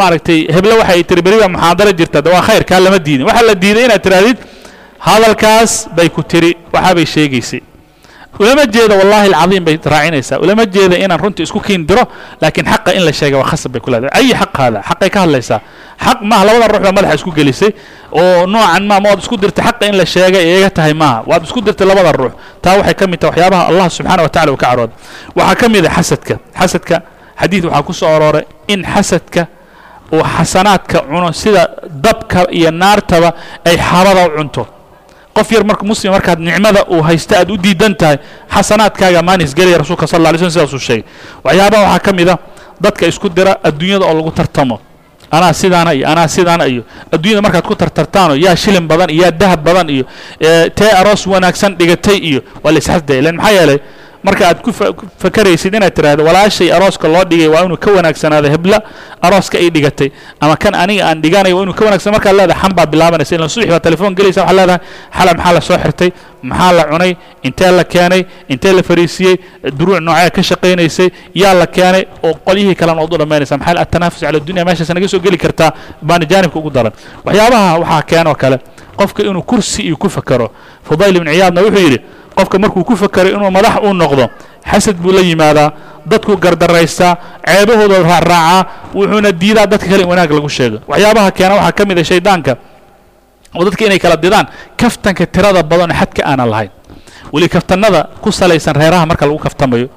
maaragtay heble waxay tiri beri baa muxaadaro jirta waa khayr kaa lama diidin. Waxaa la diiday inaad tidhahdid hadalkaas bay ku tiri waxaabay sheegaysay ulama jeeda wallahi alcadiim bay raacinaysaa. Ulama jeeda inaan runtii isku kiin diro laakiin xaqa in la sheega waa khasab bay ku leedahay. Ayi xaq haada xaqay ka hadlaysaa. Xaq maaha labada ruux baa madaxa isku gelisay oo noocan ma ma waad isku dirtay xaqa in la sheegay eega tahay maaha. Waad isku dirtay labada ruux. Taa waxay ka mid tahay waxyaabaha allah subxaana wa tacala uu ka carooda waxaa ka mid ah xasadka xasadka xadiid waxaa ku soo arooray in xasadka uu xasanaadka cuno sida dabka iyo naartaba ay xabada u cunto qof yar marka muslim markaad nicmada uu haysta aad u diidan tahay xasanaadkaaga maanis gelaya rasuulka sal alla lay slm sidaasuu sheegay. Waxyaabaha waxaa ka mid a dadka isku dira adduunyada oo lagu tartamo. Anaa sidaana iyo anaa sidaana iyo. Adduunyada markaad ku tartartaano yaa shilin badan iyo yaa dahab badan iyo tee aroos wanaagsan dhigatay iyo waa la len maxaa yeelay marka aad ku fakaraysid inaad tidhahdo walaashay arooska loo dhigay waa inuu ka wanaagsanaado hebla arooska ay dhigatay. Ama kan aniga aan dhiganayo waa inuu ka wanagsan markaad leedahay xan bilaabanaysa ilan subax baa telefoon gelaysa. Waxaad leedahay xala maxaa la soo xirtay? Maxaa la cunay? Intee la keenay? Intee la fariisiyey? Duruuc noocee ka shaqaynaysay? Yaa la keenay? Oo qolyihii kalena ood u dhammaynaysa maxaa atanaafus cala dunya meeshaas naga soo geli kartaa baana jaanibka ugu daran. Waxyaabaha waxaa keenoo kale. Qofka inuu kursi iyo ku fakero fudayl ibn ciyaadna wuxuu yidhi qofka markuu ku fakeray inuu madax uu noqdo xasad buu la yimaadaa dadkuu gardaraystaa ceebahooda raacraacaa wuxuuna diidaa dadka kale in wanaag lagu sheego. Waxyaabaha keena waxaa ka mid a shaydaanka. Oo dadka inay kala didaan kaftanka tirada badan xadka aanan lahayn. Weli kaftanada ku salaysan reeraha marka lagu kaftamayo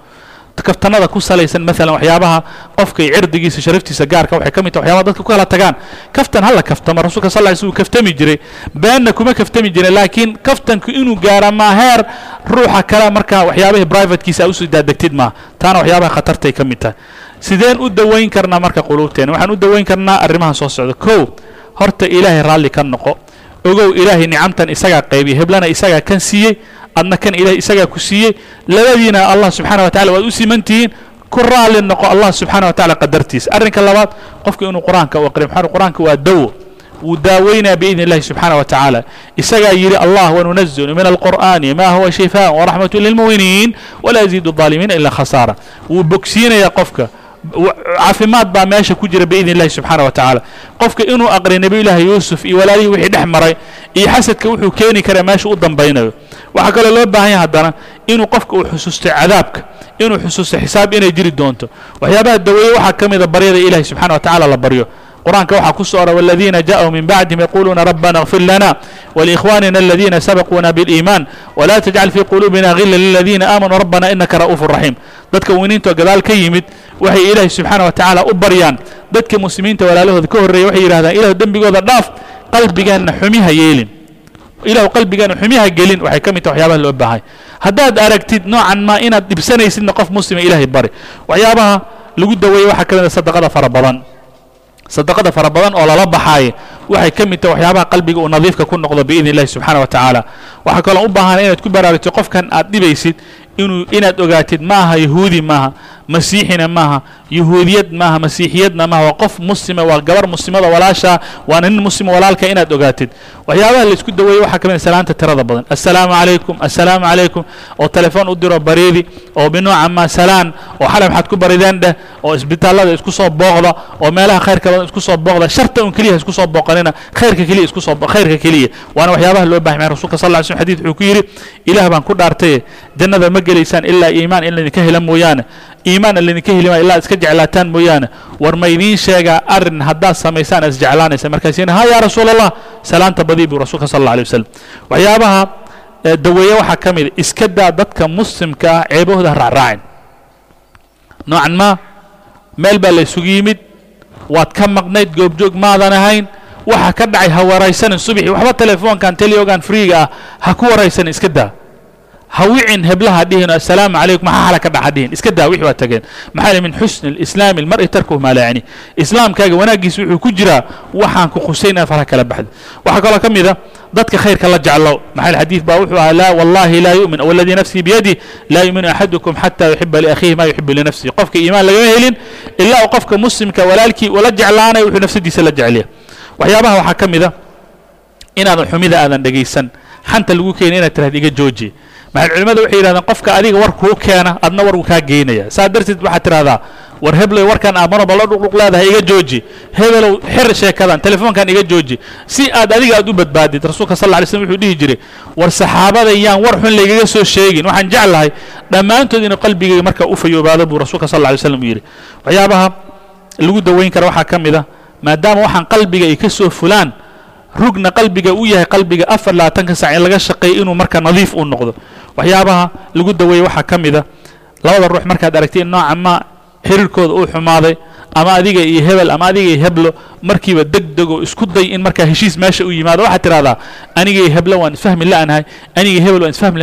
kaftanada ku salaysan maalan waxyaabaha qofka cirdigiisa sharaftiisa gaarka waxay ka mid tahay waxyaabaha dadka ku tagaan. Kaftan hala kaftamo rasuulka sal ly kaftami jiray. Beenna kuma kaftami jiray laakiin kaftanku inuu gaara maa heer ruuxa kale markaa waxyaabahii privatekiisa u soo daadegtid maaha taana waxyaabaha khatartay ka mid tahay. Sideen u dawayn karnaa marka quluubteena waxaan u dawayn karnaa arrimahan soo socda. Kow horta ilaahay raalli ka noqo. Ogow ilaahay nicamtan isagaa qaybiya heblana isagaa kan siiyey adna kan ilahay isagaa ku siiyey labadiina allah subxaana wa tacala waad u simantihiin ku raalli noqo allah subxaana wa tacala qadartiisa arrinka labaad qofka inuu qur-aanka u aqriyo maxaa qur-aanka waa dawo wuu daaweynaya biidni illahi subxaana wa tacaala isagaa yidhi allah wanunazilu min alqur'aani ma huwa shifaan waraxmatu lilmu'miniin walaa yaziidu الظaalimiina ila khasaara wuu bogsiinayaa qofka caafimaad baa meesha ku jira biidn illahi subxaana wa tacaala. Qofka inuu aqriya nebiy llaahi yuusuf iyo walaalihii wixii dhex maray iyo xasadka wuxuu keeni karaa meesha u dambaynayo. Waxaa kaloo loo baahan yahay haddana inuu qofka uu xusuusto cadaabka inuu xusuusto xisaab inay jiri doonto. Waxyaabaha daweeye waxaa ka mida baryada ilahi subxana wa tacala la baryo qur-aanka waxaa ku soo ora wاladiina jaءuu min bacdihim yaquuluuna rabbana اغfir lana wlikhwanina aladiina sabaquuna bاliiman wla tajcal fii quluubina gila liladiina aamanuu rabbana inaka ra'uuf raxiim dadka muminiintoo gadaal ka yimid waxay ilaahi subxaana wa tacaala u baryaan dadka muslimiinta walaalahooda ka horreeya waxay yidhahdaan ilahu dembigooda dhaaf qalbigeenna xumiha yeelin ilahu qalbigeena xumiha gelin waxay ka mid tahay waxyaabaha loo baahay haddaad aragtid noocan maa inaad dhibsanaysidna qof muslima ilaahay bari waxyaabaha lagu daweeyey waxaa ka mid a sadaqada fara badan sadaqada fara badan oo lala baxaaye waxay ka mid tahay waxyaabaha qalbiga uu nadiifka ku noqdo biidn illahi subxaana wa tacaala waxaa kaloo u baahanay inaad ku baraarugto qofkan aad dhibaysid inuu inaad ogaatid maaha yahuudi maaha masiixina maaha yahuudiyad maaha masiixiyadna maaha waa qof muslima waa gabar muslimada walaashaa waana nin muslima walaalka inaad ogaatid. Waxyaabaha la isku daweeyey waxaa ka mid salaanta tirada badan. Assalaamu calaykum assalaamu calaykum oo telefoon u diro bareedi oo binooca ma salaan oo xalay maxaad ku barideen dheh oo isbitaallada isku soo booqda oo meelaha khayrka badan isku soo booqda sharta un keliya isku soo booqanina khayrka keliya isku soo khayrka keliya. Waana waxyaabaha loo baahay rasuulka sal lla slam xadid wuxuu ku yidhi ilaah baan ku dhaartaye jannada ma gelaysaan ilaa iimaan in laydinka hela mooyaane. Iimaan an laydinka heli ilaa iska jeclaataan mooyaane. War ma idiin sheegaa arrin haddaad samaysaan is jeclaanaysa. Markaasina ha yaa rasuul allah salaanta badii buu rasuulka sal alla alay wasalam waxyaabaha daweeye waxaa ka mid iska daa dadka muslimka ah ceebahooda ha raacraacin. Noocan maa meel baa la yimid waad ka maqnayd goobjoog maadan ahayn waxa ka dhacay ha waraysanin subixi waxba telefoonkan teleogan freega ah ha ku waraysanin iska daa ha wicin heblaha dhihin assalaamu calaykum maxaa xala ka dhaca dhihin? Iska daa wixii waa tageen. Maxaa min xusni alislaami almar'i tarkuhu maa laa yacni. Islaamkaaga wanaaggiisa wuxuu ku jiraa waxaan ku khusayn inaad faraha kala baxda waxaa kaloo ka mid a dadka khayrka la jeclo. Maxaa xadiid baa wuxuu ahaa laa wallahi laa yu'min waladii nafsii biyadi laa yu'minu axadukum xataa yuxiba liakhiihi maa yuxibu linafsihi. Qofka iimaan lagama helin ilaa uu qofka muslimka walaalkii ula jeclaanayo wuxuu nafsadiisa la jeceliya waxyaabaha waxaa ka mid a inaadan xumida aadan dhegaysan xanta lagu keena inaad tirahda iga jooji maxay culimada waxay yidhahdeen qofka adiga war kuu keena adna war uu kaa geynaya saa darteed waxaad tidhahdaa war heblow warkan aamano balla dhuqdhuq leedahay iga jooji. Hebelow xir sheekadan telefoonkan iga jooji. Si aad adiga aad u badbaadid rasuulka sal alay slam wuxuu dhihi jiray war saxaabada yaan war xun laygaga soo sheegin waxaan jeclahay dhammaantood inuu qalbigayga marka u fayoobaado buu rasuulka sal alay slam u yidhi. Waxyaabaha lagu daweyn kara waxaa ka mid a maadaama waxaan qalbiga ay ka soo fulaan rugna qalbiga u yahay qalbiga afar labaatanka sac in laga shaqeeyo inuu marka nadiif u noqdo. Waxyaabaha lagu daweeye waxaa ka mid a labada ruux markaad aragtiin nooca ma xiriirkooda uu xumaaday ama adiga iyo hebel ama adiga iyo heblo markiiba deg dego isku day in markaa heshiis meesha u yimaado. Waxaad tidhahdaa aniga iyo heblo waan isfahmi la'nahay aniga hebel waan isfahmi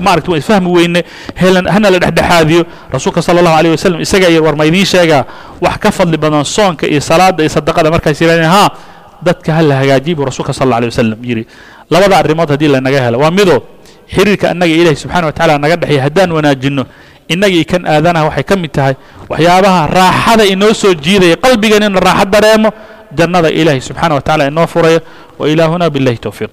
maaragti waan isfahmi weyne helan hana la dhexdhexaadiyo. Rasuulka sala allahu alayh wasalam isagaa yidhi war ma sheegaa wax ka fadli badan soonka iyo salaada iyo sadaqada markaas yidhahdeen haa dadka ha la buu rasuulka sal alla alay wasalam yidhi labada arrimood haddii lanaga helo waa mido. Xiriirka annaga ilaahi subxana wa tacala naga dhexeeya haddaan wanaajinno innagii kan aadanaha waxay ka mid tahay waxyaabaha raaxada inoo soo jiidaya qalbigan in raaxo dareemo jannada ilaahi subxaana wa tacala inoo furaya wa ilaahuna billahi towfiiq